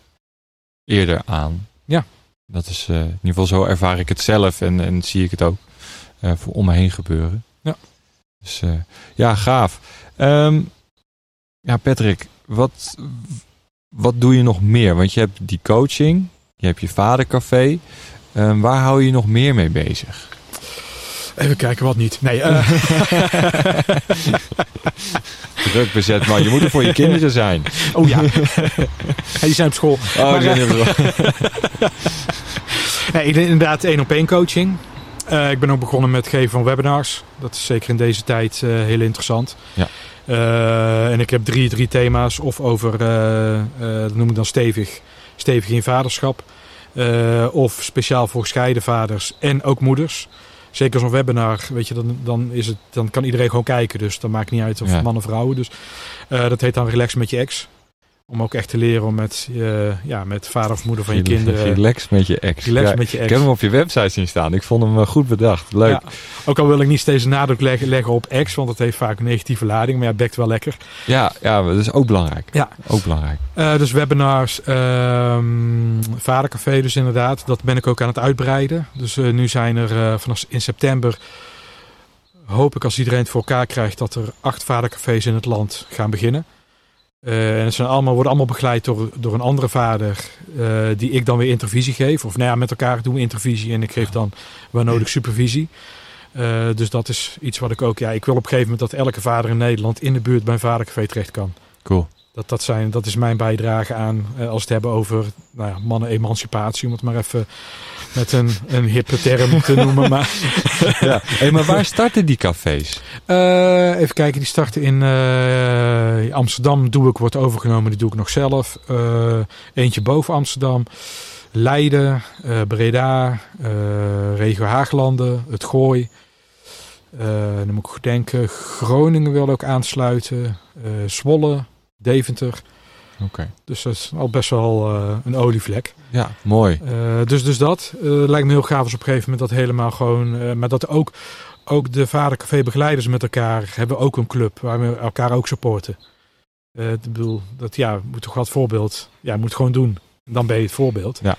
eerder aan. Ja. Dat is uh, in ieder geval zo ervaar ik het zelf en, en zie ik het ook uh, voor om me heen gebeuren. Ja. Dus uh, ja, gaaf. Um, ja, Patrick, wat, wat doe je nog meer? Want je hebt die coaching, je hebt je vadercafé. Um, waar hou je nog meer mee bezig? Even kijken wat niet. Nee. Uh... Druk bezet, maar je moet er voor je kinderen zijn. Oh ja. die zijn op school. Oh, maar, die zijn op school. nee, inderdaad één op één coaching. Uh, ik ben ook begonnen met het geven van webinars. Dat is zeker in deze tijd uh, heel interessant. Ja. Uh, en ik heb drie, drie thema's. Of over, dat noem ik dan stevig, stevig in vaderschap. of speciaal voor gescheiden vaders en ook moeders. Zeker zo'n webinar, weet je, dan, dan, is het, dan kan iedereen gewoon kijken. Dus dat maakt niet uit of ja. man of vrouw. Dus uh, dat heet dan Relax met je ex. Om ook echt te leren om met, uh, ja, met vader of moeder van je kinderen... Relax met je ex. Relax ja, met je ex. Ik heb hem op je website zien staan. Ik vond hem uh, goed bedacht. Leuk. Ja, ook al wil ik niet steeds nadruk leggen, leggen op ex, want dat heeft vaak een negatieve lading. Maar ja, bekt wel lekker. Ja, ja dat is ook belangrijk. Ja. Ook belangrijk. Uh, dus webinars, um, vadercafé dus inderdaad. Dat ben ik ook aan het uitbreiden. Dus nu zijn er vanaf in september hoop ik als iedereen het voor elkaar krijgt dat er acht vadercafés in het land gaan beginnen. Uh, en zijn allemaal, worden allemaal begeleid door, door een andere vader uh, die ik dan weer intervisie geef. Of nou ja, met elkaar doen we intervisie en ik geef dan waar nodig supervisie. Uh, dus dat is iets wat ik ook, ja, ik wil op een gegeven moment dat elke vader in Nederland in de buurt bij een vadercafé terecht kan. Cool. Dat, dat, zijn, dat is mijn bijdrage aan, als we het hebben over nou ja, mannen-emancipatie, om het maar even met een, een hippe term te noemen. Maar, ja. hey, maar waar starten die cafés? Uh, even kijken, die starten in uh, Amsterdam. Doe ik, wordt overgenomen, die doe ik nog zelf. Uh, eentje boven Amsterdam. Leiden, Breda, regio Haaglanden, het Gooi. dan moet ik goed denken. Groningen wil ook aansluiten. Zwolle, Deventer. Okay. Dus dat is al best wel uh, een olievlek. Ja, mooi. Uh, dus, dus dat uh, lijkt me heel gaaf als op een gegeven moment dat helemaal gewoon... maar dat ook, ook de vadercafé begeleiders met elkaar hebben ook een club waar we elkaar ook supporten. ik bedoel, dat ja, moet toch wat voorbeeld... Ja, moet gewoon doen. Dan ben je het voorbeeld. Ja.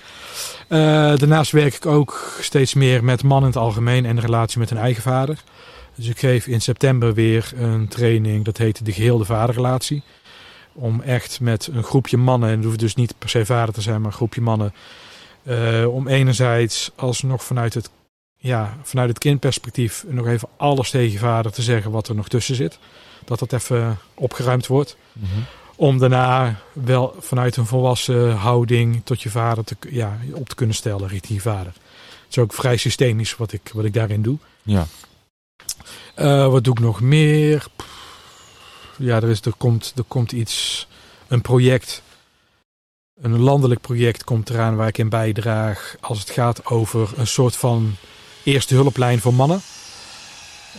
daarnaast werk ik ook steeds meer met mannen in het algemeen en de relatie met een eigen vader. Dus ik geef in september weer een training, dat heet de geheelde vaderrelatie om echt met een groepje mannen, en het hoeft dus niet per se vader te zijn, maar een groepje mannen, uh, om enerzijds alsnog vanuit het, ja, vanuit het kindperspectief nog even alles tegen je vader te zeggen wat er nog tussen zit. Dat dat even opgeruimd wordt. Mm -hmm. Om daarna wel vanuit een volwassen houding tot je vader te, ja, op te kunnen stellen richting je vader. Het is ook vrij systemisch wat ik, wat ik daarin doe. Ja. Uh, wat doe ik nog meer? Ja, er, is, er, komt, er komt iets, een project, een landelijk project komt eraan waar ik in bijdraag als het gaat over een soort van eerste hulplijn voor mannen.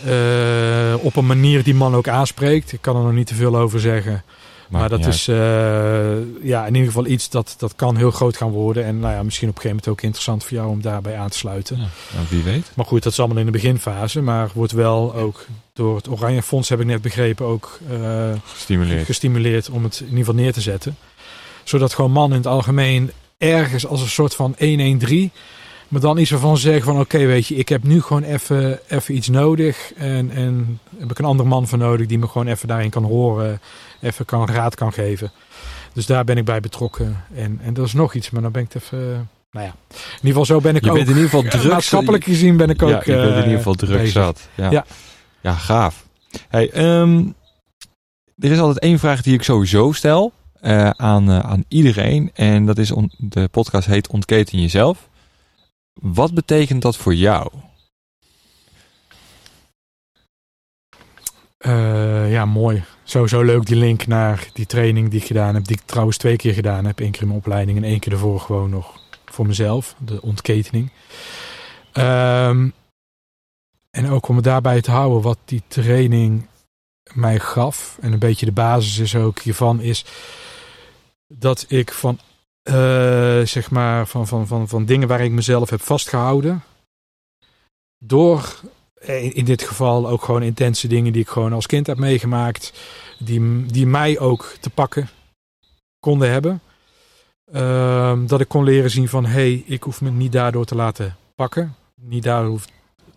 Uh, op een manier die man ook aanspreekt. Ik kan er nog niet te veel over zeggen. Maar, maar dat is uh, ja, in ieder geval iets dat, dat kan heel groot gaan worden. En nou ja, misschien op een gegeven moment ook interessant voor jou om daarbij aan te sluiten. Ja, nou, wie weet. Maar goed, dat is allemaal in de beginfase. Maar wordt wel ook door het Oranje Fonds, heb ik net begrepen, ook uh, gestimuleerd. gestimuleerd om het in ieder geval neer te zetten. Zodat gewoon mannen in het algemeen ergens als een soort van 113 maar dan iets ervan zeggen van oké, weet je, ik heb nu gewoon even, even iets nodig. En, en heb ik een andere man voor nodig die me gewoon even daarin kan horen. Even kan, raad kan geven. Dus daar ben ik bij betrokken. En, en dat is nog iets, maar dan ben ik even... Nou ja, in ieder geval zo ben ik je ook... Bent in ieder geval druk, maatschappelijk gezien ben ik ook... Ja, je bent in ieder geval druk bezig. zat. Ja. Ja. ja, gaaf. Hey, um, er is altijd één vraag die ik sowieso stel uh, aan, uh, aan iedereen. En dat is, on, de podcast heet Ontketen Jezelf. Wat betekent dat voor jou? Uh, ja, mooi. Sowieso leuk die link naar die training die ik gedaan heb. Die ik trouwens twee keer gedaan heb. Eén keer in mijn opleiding en één keer ervoor gewoon nog voor mezelf. De ontketening. Um, en ook om het daarbij te houden wat die training mij gaf. En een beetje de basis is ook hiervan is dat ik van uh, zeg maar van, van, van, van dingen waar ik mezelf heb vastgehouden. Door in dit geval ook gewoon intense dingen die ik gewoon als kind heb meegemaakt. Die, die mij ook te pakken konden hebben. Uh, dat ik kon leren zien van hé, hey, ik hoef me niet daardoor te laten pakken. Niet daardoor hoef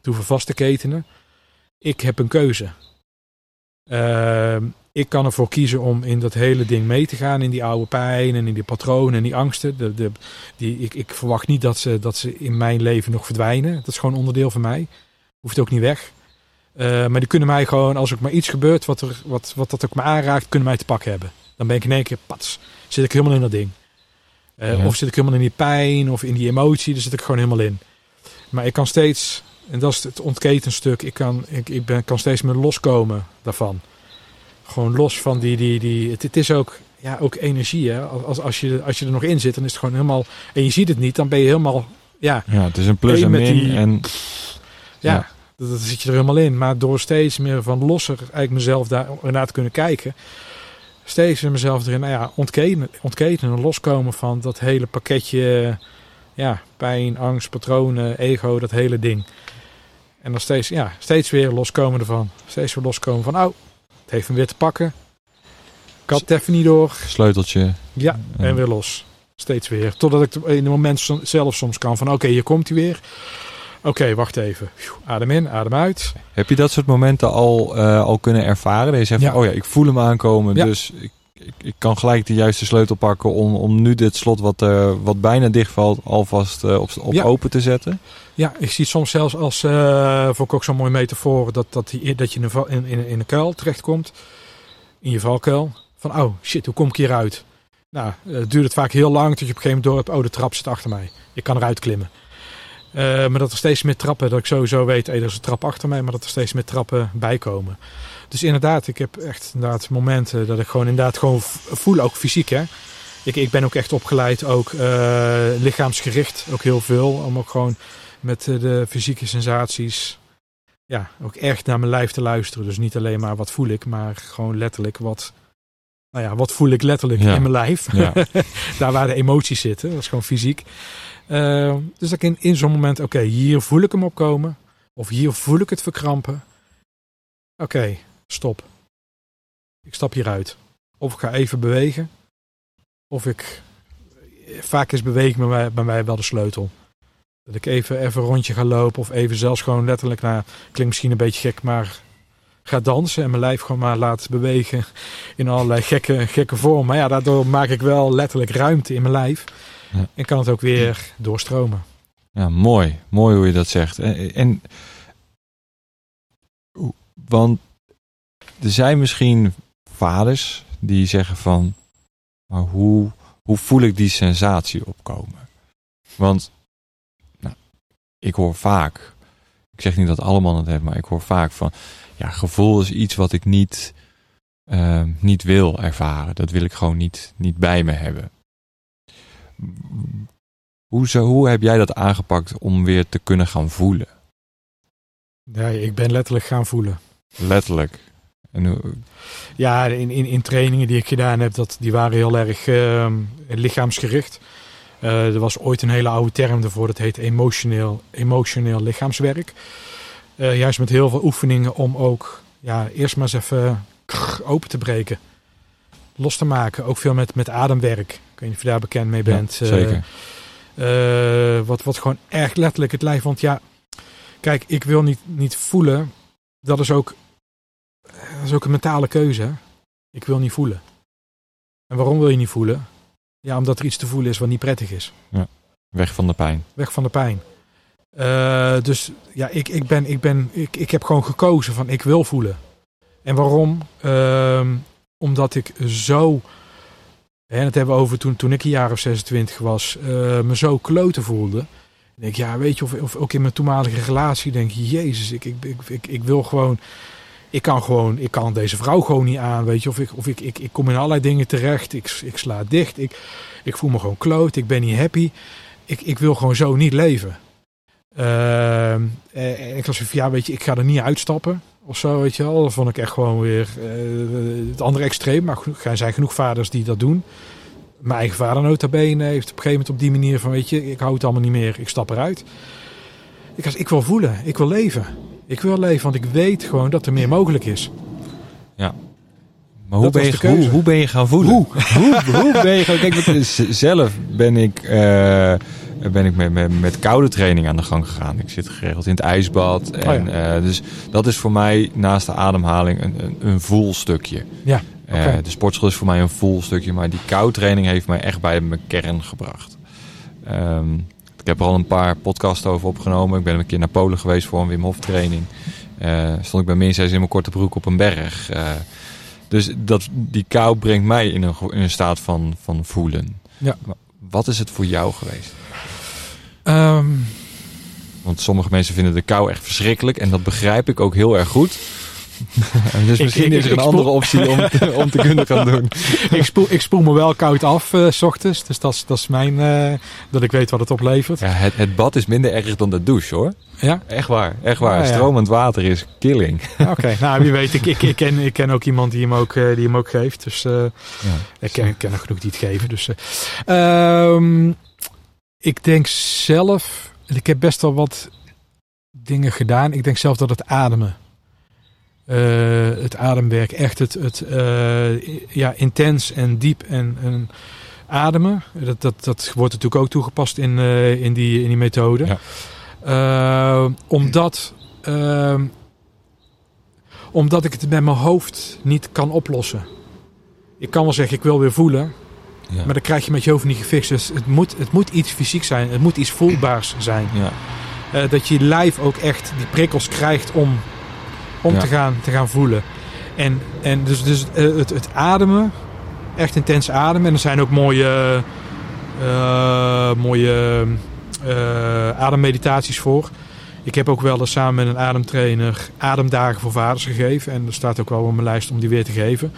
te hoeven vast te ketenen. Ik heb een keuze. Uh, ik kan ervoor kiezen om in dat hele ding mee te gaan. In die oude pijn en in die patronen en die angsten. De, de, die, ik, ik verwacht niet dat ze, dat ze in mijn leven nog verdwijnen. Dat is gewoon onderdeel van mij. Hoeft ook niet weg. Uh, maar die kunnen mij gewoon, als er maar iets gebeurt wat, er, wat, wat dat ook me aanraakt, kunnen mij te pakken hebben. Dan ben ik in één keer, pats, zit ik helemaal in dat ding. Uh, ja. Of zit ik helemaal in die pijn of in die emotie, daar zit ik gewoon helemaal in. Maar ik kan steeds, en dat is het ontketenstuk, ik kan, ik, ik ben, kan steeds meer loskomen daarvan. Gewoon los van die, die, die het, het is ook, ja, ook energie. Hè? Als, als, je, als je er nog in zit, dan is het gewoon helemaal, en je ziet het niet, dan ben je helemaal, ja. Ja, het is een plus en min. Die, en, ja, ja. Dat, dat zit je er helemaal in. Maar door steeds meer van losser eigenlijk mezelf daar naar te kunnen kijken. Steeds in mezelf erin, nou ja, ontketen, ontketen en loskomen van dat hele pakketje, ja, pijn, angst, patronen, ego, dat hele ding. En dan steeds, ja, steeds weer loskomen ervan. Steeds weer loskomen van, oh, het heeft hem weer te pakken. Ik had het even niet door. Sleuteltje. Ja, en weer los. Steeds weer. Totdat ik in het moment zelf soms kan van, oké, okay, hier komt hij weer. Oké, wacht even. Adem in, adem uit. Heb je dat soort momenten al, uh, al kunnen ervaren? Dat je zegt, Ja. van, oh ja, ik voel hem aankomen, Ja. dus ik, ik, ik kan gelijk de juiste sleutel pakken om, om nu dit slot wat, eh, wat bijna dichtvalt alvast eh, op, op Ja. open te zetten? Ja, ik zie het soms zelfs als, eh vond ik ook zo'n mooie metafoor, dat, dat, die, dat je in in, in, een kuil terechtkomt. In je valkuil. Van, oh shit, hoe kom ik hieruit? Nou, eh, duurt het vaak heel lang tot je op een gegeven moment door hebt, oh de trap zit achter mij. Ik kan eruit klimmen. Maar dat er steeds meer trappen, dat ik sowieso weet, hey, er is een trap achter mij, maar dat er steeds meer trappen bij komen. Dus inderdaad, ik heb echt inderdaad momenten dat ik gewoon inderdaad gewoon voel, ook fysiek hè. Ik, ik ben ook echt opgeleid, ook eh, lichaamsgericht, ook heel veel. Om ook gewoon met eh, de fysieke sensaties, ja, ook echt naar mijn lijf te luisteren. Dus niet alleen maar wat voel ik, maar gewoon letterlijk wat, nou ja, wat voel ik letterlijk Ja. in mijn lijf. Ja. Daar waar de emoties zitten, dat is gewoon fysiek. Eh, dus dat ik in, in zo'n moment, oké, hier voel ik hem opkomen. Of hier voel ik het verkrampen. Oké, stop. Ik stap hieruit. Of ik ga even bewegen. Of ik... Vaak is beweging bij mij, bij mij wel de sleutel. Dat ik even, even een rondje ga lopen. Of even zelfs gewoon letterlijk, nou, klinkt misschien een beetje gek, maar ga dansen. En mijn lijf gewoon maar laat bewegen in allerlei gekke, gekke vormen. Maar ja, daardoor maak ik wel letterlijk ruimte in mijn lijf. Ja. En kan het ook weer doorstromen. Ja, mooi. Mooi hoe je dat zegt. En, en want er zijn misschien vaders die zeggen van, maar hoe, hoe voel ik die sensatie opkomen? Want nou, ik hoor vaak, ik zeg niet dat alle mannen het hebben, maar ik hoor vaak van, ja, gevoel is iets wat ik niet, eh, niet wil ervaren. Dat wil ik gewoon niet, niet bij me hebben. Hoe, zo, hoe heb jij dat aangepakt om weer te kunnen gaan voelen? Ja, ik ben letterlijk gaan voelen. Letterlijk. En hoe, Ja, in, in, in trainingen die ik gedaan heb, dat, die waren heel erg ehm, lichaamsgericht. Eh, er was ooit een hele oude term ervoor, dat heet emotioneel, emotioneel lichaamswerk. Eh, juist met heel veel oefeningen om ook ja, eerst maar eens even open te breken. Los te maken. Ook veel met, met ademwerk. Ik weet niet of je daar bekend mee bent. Ja, Eh, zeker. eh, wat, wat gewoon echt letterlijk het lijf. Want ja, kijk, ik wil niet, niet voelen. Dat is, ook, dat is ook een mentale keuze. hè. Ik wil niet voelen. En waarom wil je niet voelen? Ja, omdat er iets te voelen is wat niet prettig is. Weg van de pijn. Weg van de pijn. Eh, dus ja, ik, ik, ben, ik, ben, ik, ik heb gewoon gekozen van ik wil voelen. En waarom? Ehm, omdat ik zo, en dat hebben we over toen, toen ik een jaar of 26 was, eh, me zo kloten voelde. Ik denk, ja, weet je, of, of ook in mijn toenmalige relatie denk je, jezus, ik, ik, ik, ik, ik wil gewoon, ik kan gewoon, ik kan deze vrouw gewoon niet aan, weet je, of ik, of ik, ik, ik kom in allerlei dingen terecht, ik, ik sla dicht, ik, ik voel me gewoon kloot, ik ben niet happy, ik, ik wil gewoon zo niet leven. Ehm, en ik was van, ja, weet je, ik ga er niet uitstappen of zo, weet je wel. Dat vond ik echt gewoon weer eh, het andere extreem. Maar er zijn genoeg vaders die dat doen. Mijn eigen vader nota bene heeft op een gegeven moment op die manier van, weet je, ik hou het allemaal niet meer, ik stap eruit. Ik, was, ik wil voelen, ik wil leven. Ik wil leven, want ik weet gewoon dat er meer mogelijk is. Maar hoe ben, je, hoe, hoe ben je gaan voelen? Hoe? hoe, ben je gaan... Kijk, zelf ben ik, eh, ben ik met, met, met koude training aan de gang gegaan. Ik zit geregeld in het ijsbad. En, eh, dus dat is voor mij naast de ademhaling een, een, een voelstukje. Ja, Eh, oké. de sportschool is voor mij een voelstukje. Maar die koudtraining heeft mij echt bij mijn kern gebracht. Ehm, heb er al een paar podcasts over opgenomen. Ik ben een keer naar Polen geweest voor een Wim Hof training. Eh, stond ik bij min 6 in mijn korte broek op een berg. Eh, dus dat, die kou brengt mij in een, in een staat van, van voelen. Ja. Wat is het voor jou geweest? Ehm, Want sommige mensen vinden de kou echt verschrikkelijk. En dat begrijp ik ook heel erg goed. dus misschien ik- is er een spoel- andere optie om te, om te kunnen gaan doen. ik, spoel, ik spoel me wel koud af eh, s ochtends. Dus dat is, dat is mijn, eh, dat ik weet wat het oplevert. Ja, het, het bad is minder erg dan de douche hoor. Ja? Echt waar, echt waar. Ah, ja. Stromend water is killing. Oké, nou wie weet, ik, ik, ik, ken, ik ken ook iemand die hem ook, eh, die hem ook geeft. Dus eh, ik ken, ik ken er genoeg die het geven. Dus, eh. Ehm, ik denk zelf, ik heb best wel wat dingen gedaan. Ik denk zelf dat het ademen. Eh, het ademwerk, echt het, het eh, ja, intens en diep en, en ademen. Dat, dat, dat wordt natuurlijk ook toegepast in, eh, in, die, in die methode. Ja. Omdat, omdat ik het met mijn hoofd niet kan oplossen. Ik kan wel zeggen, ik wil weer voelen. Ja. Maar dan krijg je met je hoofd niet gefixt. Dus het moet, het moet iets fysiek zijn. Het moet iets voelbaars zijn. Ja. Uh, dat je lijf ook echt die prikkels krijgt om, om te, gaan, te gaan voelen. En, en dus, dus uh, het, het ademen, echt intens ademen. En er zijn ook mooie, uh, mooie ademmeditaties voor. Ik heb ook wel eens samen met een ademtrainer ademdagen voor vaders gegeven. En er staat ook wel op mijn lijst om die weer te geven.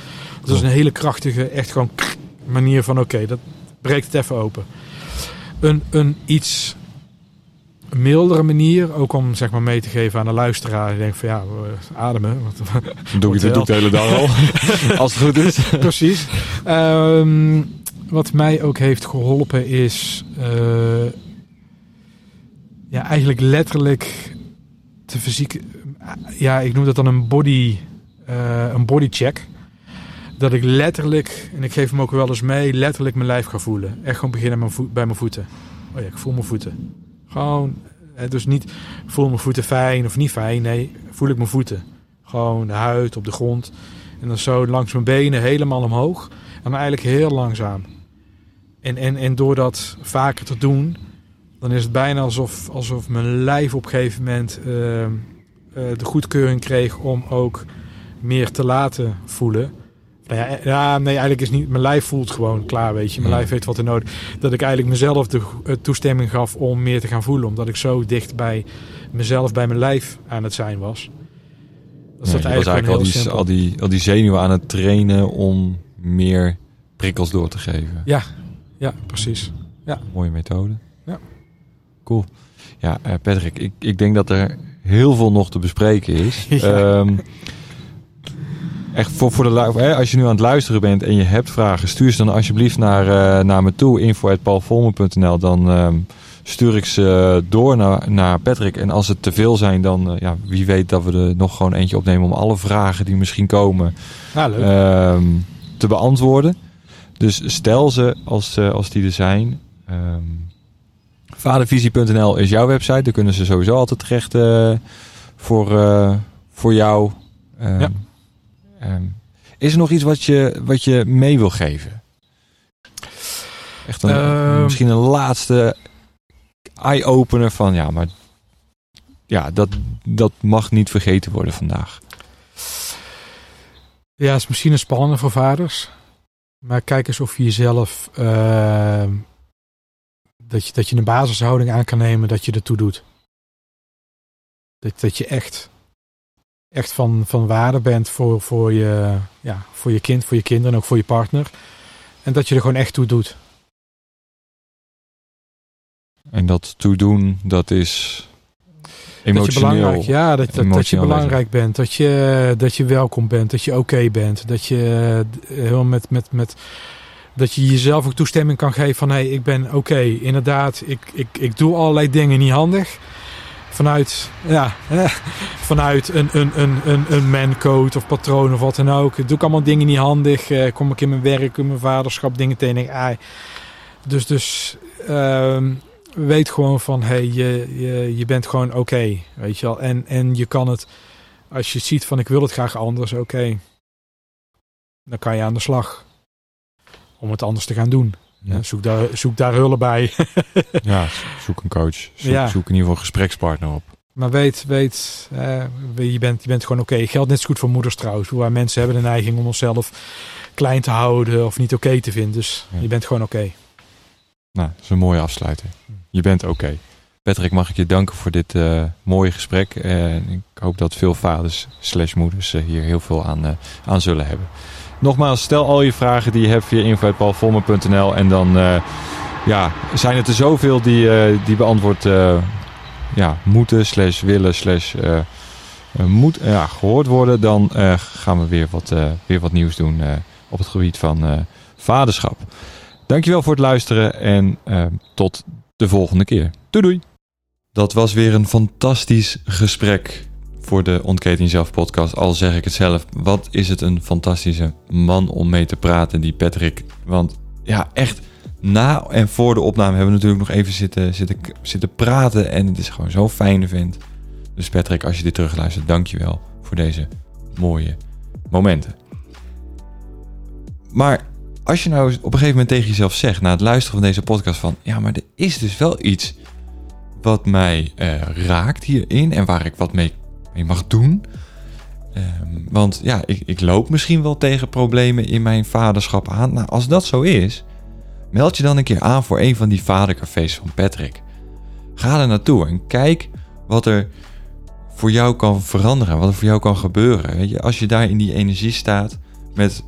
Dat is een hele krachtige, echt gewoon manier van oké, dat breekt het even open. Een, een iets mildere manier, ook om zeg maar mee te geven aan de luisteraar. Ik denk van ja, ademen. Wat, doe het de hele dag al, als het goed is. Precies. Um, wat mij ook heeft geholpen is uh, ja, eigenlijk letterlijk te fysiek. Ja, ik noem dat dan een body, uh, een body check dat ik letterlijk, en ik geef hem ook wel eens mee, letterlijk mijn lijf ga voelen. Echt gewoon beginnen bij mijn voeten. Oh ja, ik voel mijn voeten. Gewoon, dus niet voel mijn voeten fijn of niet fijn. Nee, voel ik mijn voeten. Gewoon de huid op de grond. En dan zo langs mijn benen helemaal omhoog. En eigenlijk heel langzaam. En, en, en door dat vaker te doen, dan is het bijna alsof, alsof mijn lijf op een gegeven moment uh, uh, de goedkeuring kreeg om ook meer te laten voelen. Nou ja, ja, nee, eigenlijk is niet. Mijn lijf voelt gewoon klaar, weet je. Mijn lijf weet wat er nodig Dat ik eigenlijk mezelf de toestemming gaf om meer te gaan voelen. Omdat ik zo dicht bij mezelf, bij mijn lijf aan het zijn was. Dat is eigenlijk, eigenlijk al, die, al, die, al die zenuwen aan het trainen om meer prikkels door te geven. Ja, ja precies. Ja. Mooie methode. Ja. Cool. Ja, uh, Patrick, ik, ik denk dat er heel veel nog te bespreken is. um, echt voor, voor de hè, als je nu aan het luisteren bent en je hebt vragen, stuur ze dan alsjeblieft naar, uh, naar me toe, info.paulvolmer.nl. Dan uh, stuur ik ze door naar, naar Patrick. En als het te veel zijn, dan uh, ja, wie weet dat we er nog gewoon eentje opnemen om alle vragen die misschien komen ja, te beantwoorden. Dus stel ze als, uh, als die er zijn. Um, vadervisie.nl is jouw website. Daar kunnen ze sowieso altijd terecht voor, voor jou. Ja. Um, is er nog iets wat je, wat je mee wil geven? Echt een, uh, misschien een laatste eye-opener van ja, maar ja, dat, dat mag niet vergeten worden vandaag. Ja, het is misschien een spannende voor vaders. Maar kijk eens of je jezelf. Uh, dat, je, dat je een basishouding aan kan nemen dat je ertoe doet. Dat, dat je echt echt van, van waarde bent voor, voor, je, ja, voor je kind, voor je kinderen en ook voor je partner. En dat je er gewoon echt toe doet. En dat toedoen, dat is emotioneel. Dat je belangrijk, ja, dat, dat, dat je belangrijk bent. Dat je, dat je welkom bent. Dat je oké bent. Dat je heel met, met, met, dat je jezelf ook toestemming kan geven van hé, hey, ik ben oké. Inderdaad, ik, ik, ik doe allerlei dingen niet handig vanuit, ja, vanuit een, een, een, een, een mancode of patroon of wat dan ook. Doe ik allemaal dingen niet handig. Eh, kom ik in mijn werk, in mijn vaderschap, dingen tegen. Dus dus uh, weet gewoon van, hey, je, je, je bent gewoon oké, weet je wel. En, en je kan het, als je ziet van ik wil het graag anders, oké. Dan kan je aan de slag om het anders te gaan doen. Ja. Zoek, daar, zoek daar hulp bij. ja, zoek een coach. Zoek, ja. zoek in ieder geval een gesprekspartner op. Maar weet, weet uh, je, bent, je bent gewoon oké. Okay. Geldt net zo goed voor moeders trouwens. Waar mensen hebben de neiging om onszelf klein te houden of niet oké okay te vinden. Dus ja. je bent gewoon oké. Okay. Nou, dat is een mooie afsluiting. Je bent oké. Patrick, mag ik je danken voor dit uh, mooie gesprek. En ik hoop dat veel vaders slash moeders uh, hier heel veel aan, aan zullen hebben. Nogmaals, stel al je vragen die je hebt via info.paulvolmer.nl en dan uh, ja, zijn het er zoveel die, uh, die beantwoord uh, ja, moeten, slash willen, slash moet, ja, gehoord worden. Dan gaan we weer wat, weer wat nieuws doen op het gebied van vaderschap. Dankjewel voor het luisteren en tot de volgende keer. Doei doei! Dat was weer een fantastisch gesprek voor de Ontketen Jezelf podcast, al zeg ik het zelf. Wat is het een fantastische man om mee te praten, die Patrick. Want ja, echt na en voor de opname hebben we natuurlijk nog even zitten, zitten, praten. En het is gewoon zo'n fijne vent. Dus Patrick, als je dit terugluistert, dank je wel voor deze mooie momenten. Maar als je nou op een gegeven moment tegen jezelf zegt, na het luisteren van deze podcast, van ja, maar er is dus wel iets wat mij uh, raakt hierin en waar ik wat mee, mee mag doen. Um, want ja, ik, ik loop misschien wel tegen problemen in mijn vaderschap aan. Nou, als dat zo is, meld je dan een keer aan voor een van die vadercafés van Patrick. Ga er naartoe en kijk wat er voor jou kan veranderen, wat er voor jou kan gebeuren. Weet je, als je daar in die energie staat met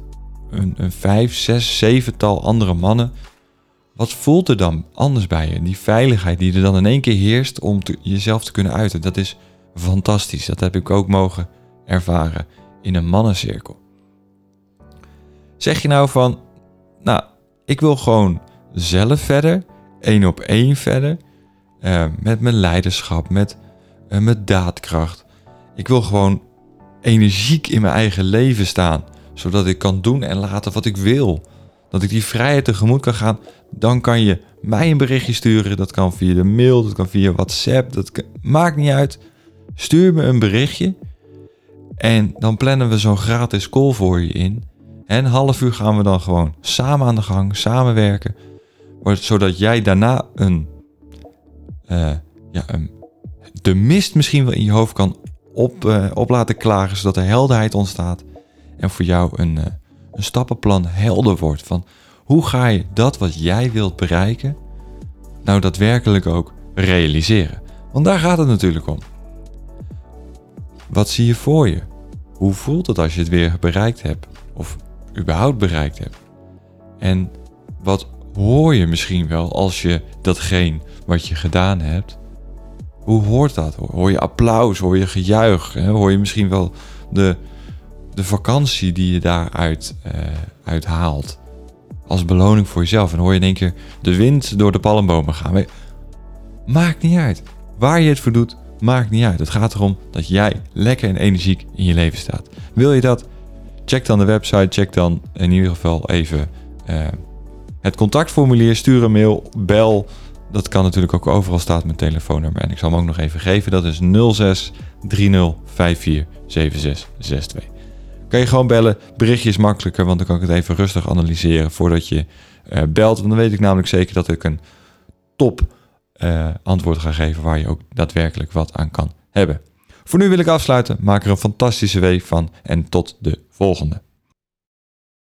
een, een vijf, zes, zevental andere mannen, wat voelt er dan anders bij je? Die veiligheid die er dan in één keer heerst om jezelf te kunnen uiten, dat is fantastisch. Dat heb ik ook mogen ervaren in een mannencirkel. Zeg je nou van, nou, ik wil gewoon zelf verder, één op één verder, uh, met mijn leiderschap, met uh, mijn daadkracht. Ik wil gewoon energiek in mijn eigen leven staan, zodat ik kan doen en laten wat ik wil. Dat ik die vrijheid tegemoet kan gaan, dan kan je mij een berichtje sturen. Dat kan via de mail, dat kan via WhatsApp, dat maakt niet uit. Stuur me een berichtje en dan plannen we zo'n gratis call voor je in. En half uur gaan we dan gewoon samen aan de gang, samenwerken. Zodat jij daarna een, uh, ja, een, de mist misschien wel in je hoofd kan op, op laten klagen. Zodat er helderheid ontstaat. En voor jou een, uh, een stappenplan helder wordt. Van hoe ga je dat wat jij wilt bereiken, nou daadwerkelijk ook realiseren? Want daar gaat het natuurlijk om. Wat zie je voor je? Hoe voelt het als je het weer bereikt hebt? Of überhaupt bereikt hebt? En wat hoor je misschien wel als je datgene wat je gedaan hebt? Hoe hoort dat? Hoor je applaus? Hoor je gejuich? Hoor je misschien wel de, de vakantie die je daaruit uit haalt? Als beloning voor jezelf. En hoor je in één keer de wind door de palmbomen gaan. Maakt niet uit. Waar je het voor doet, Maakt niet uit. Het gaat erom dat jij lekker en energiek in je leven staat. Wil je dat? Check dan de website. Check dan in ieder geval even uh, het contactformulier. Stuur een mail. Bel. Dat kan natuurlijk ook overal staat mijn telefoonnummer. En ik zal hem ook nog even geven. Dat is 06 30 54 7662. Kan je gewoon bellen. Berichtje is makkelijker, want dan kan ik het even rustig analyseren voordat je uh, belt. Want dan weet ik namelijk zeker dat ik een top uh, antwoord gaan geven waar je ook daadwerkelijk wat aan kan hebben. Voor nu wil ik afsluiten. Maak er een fantastische week van en tot de volgende.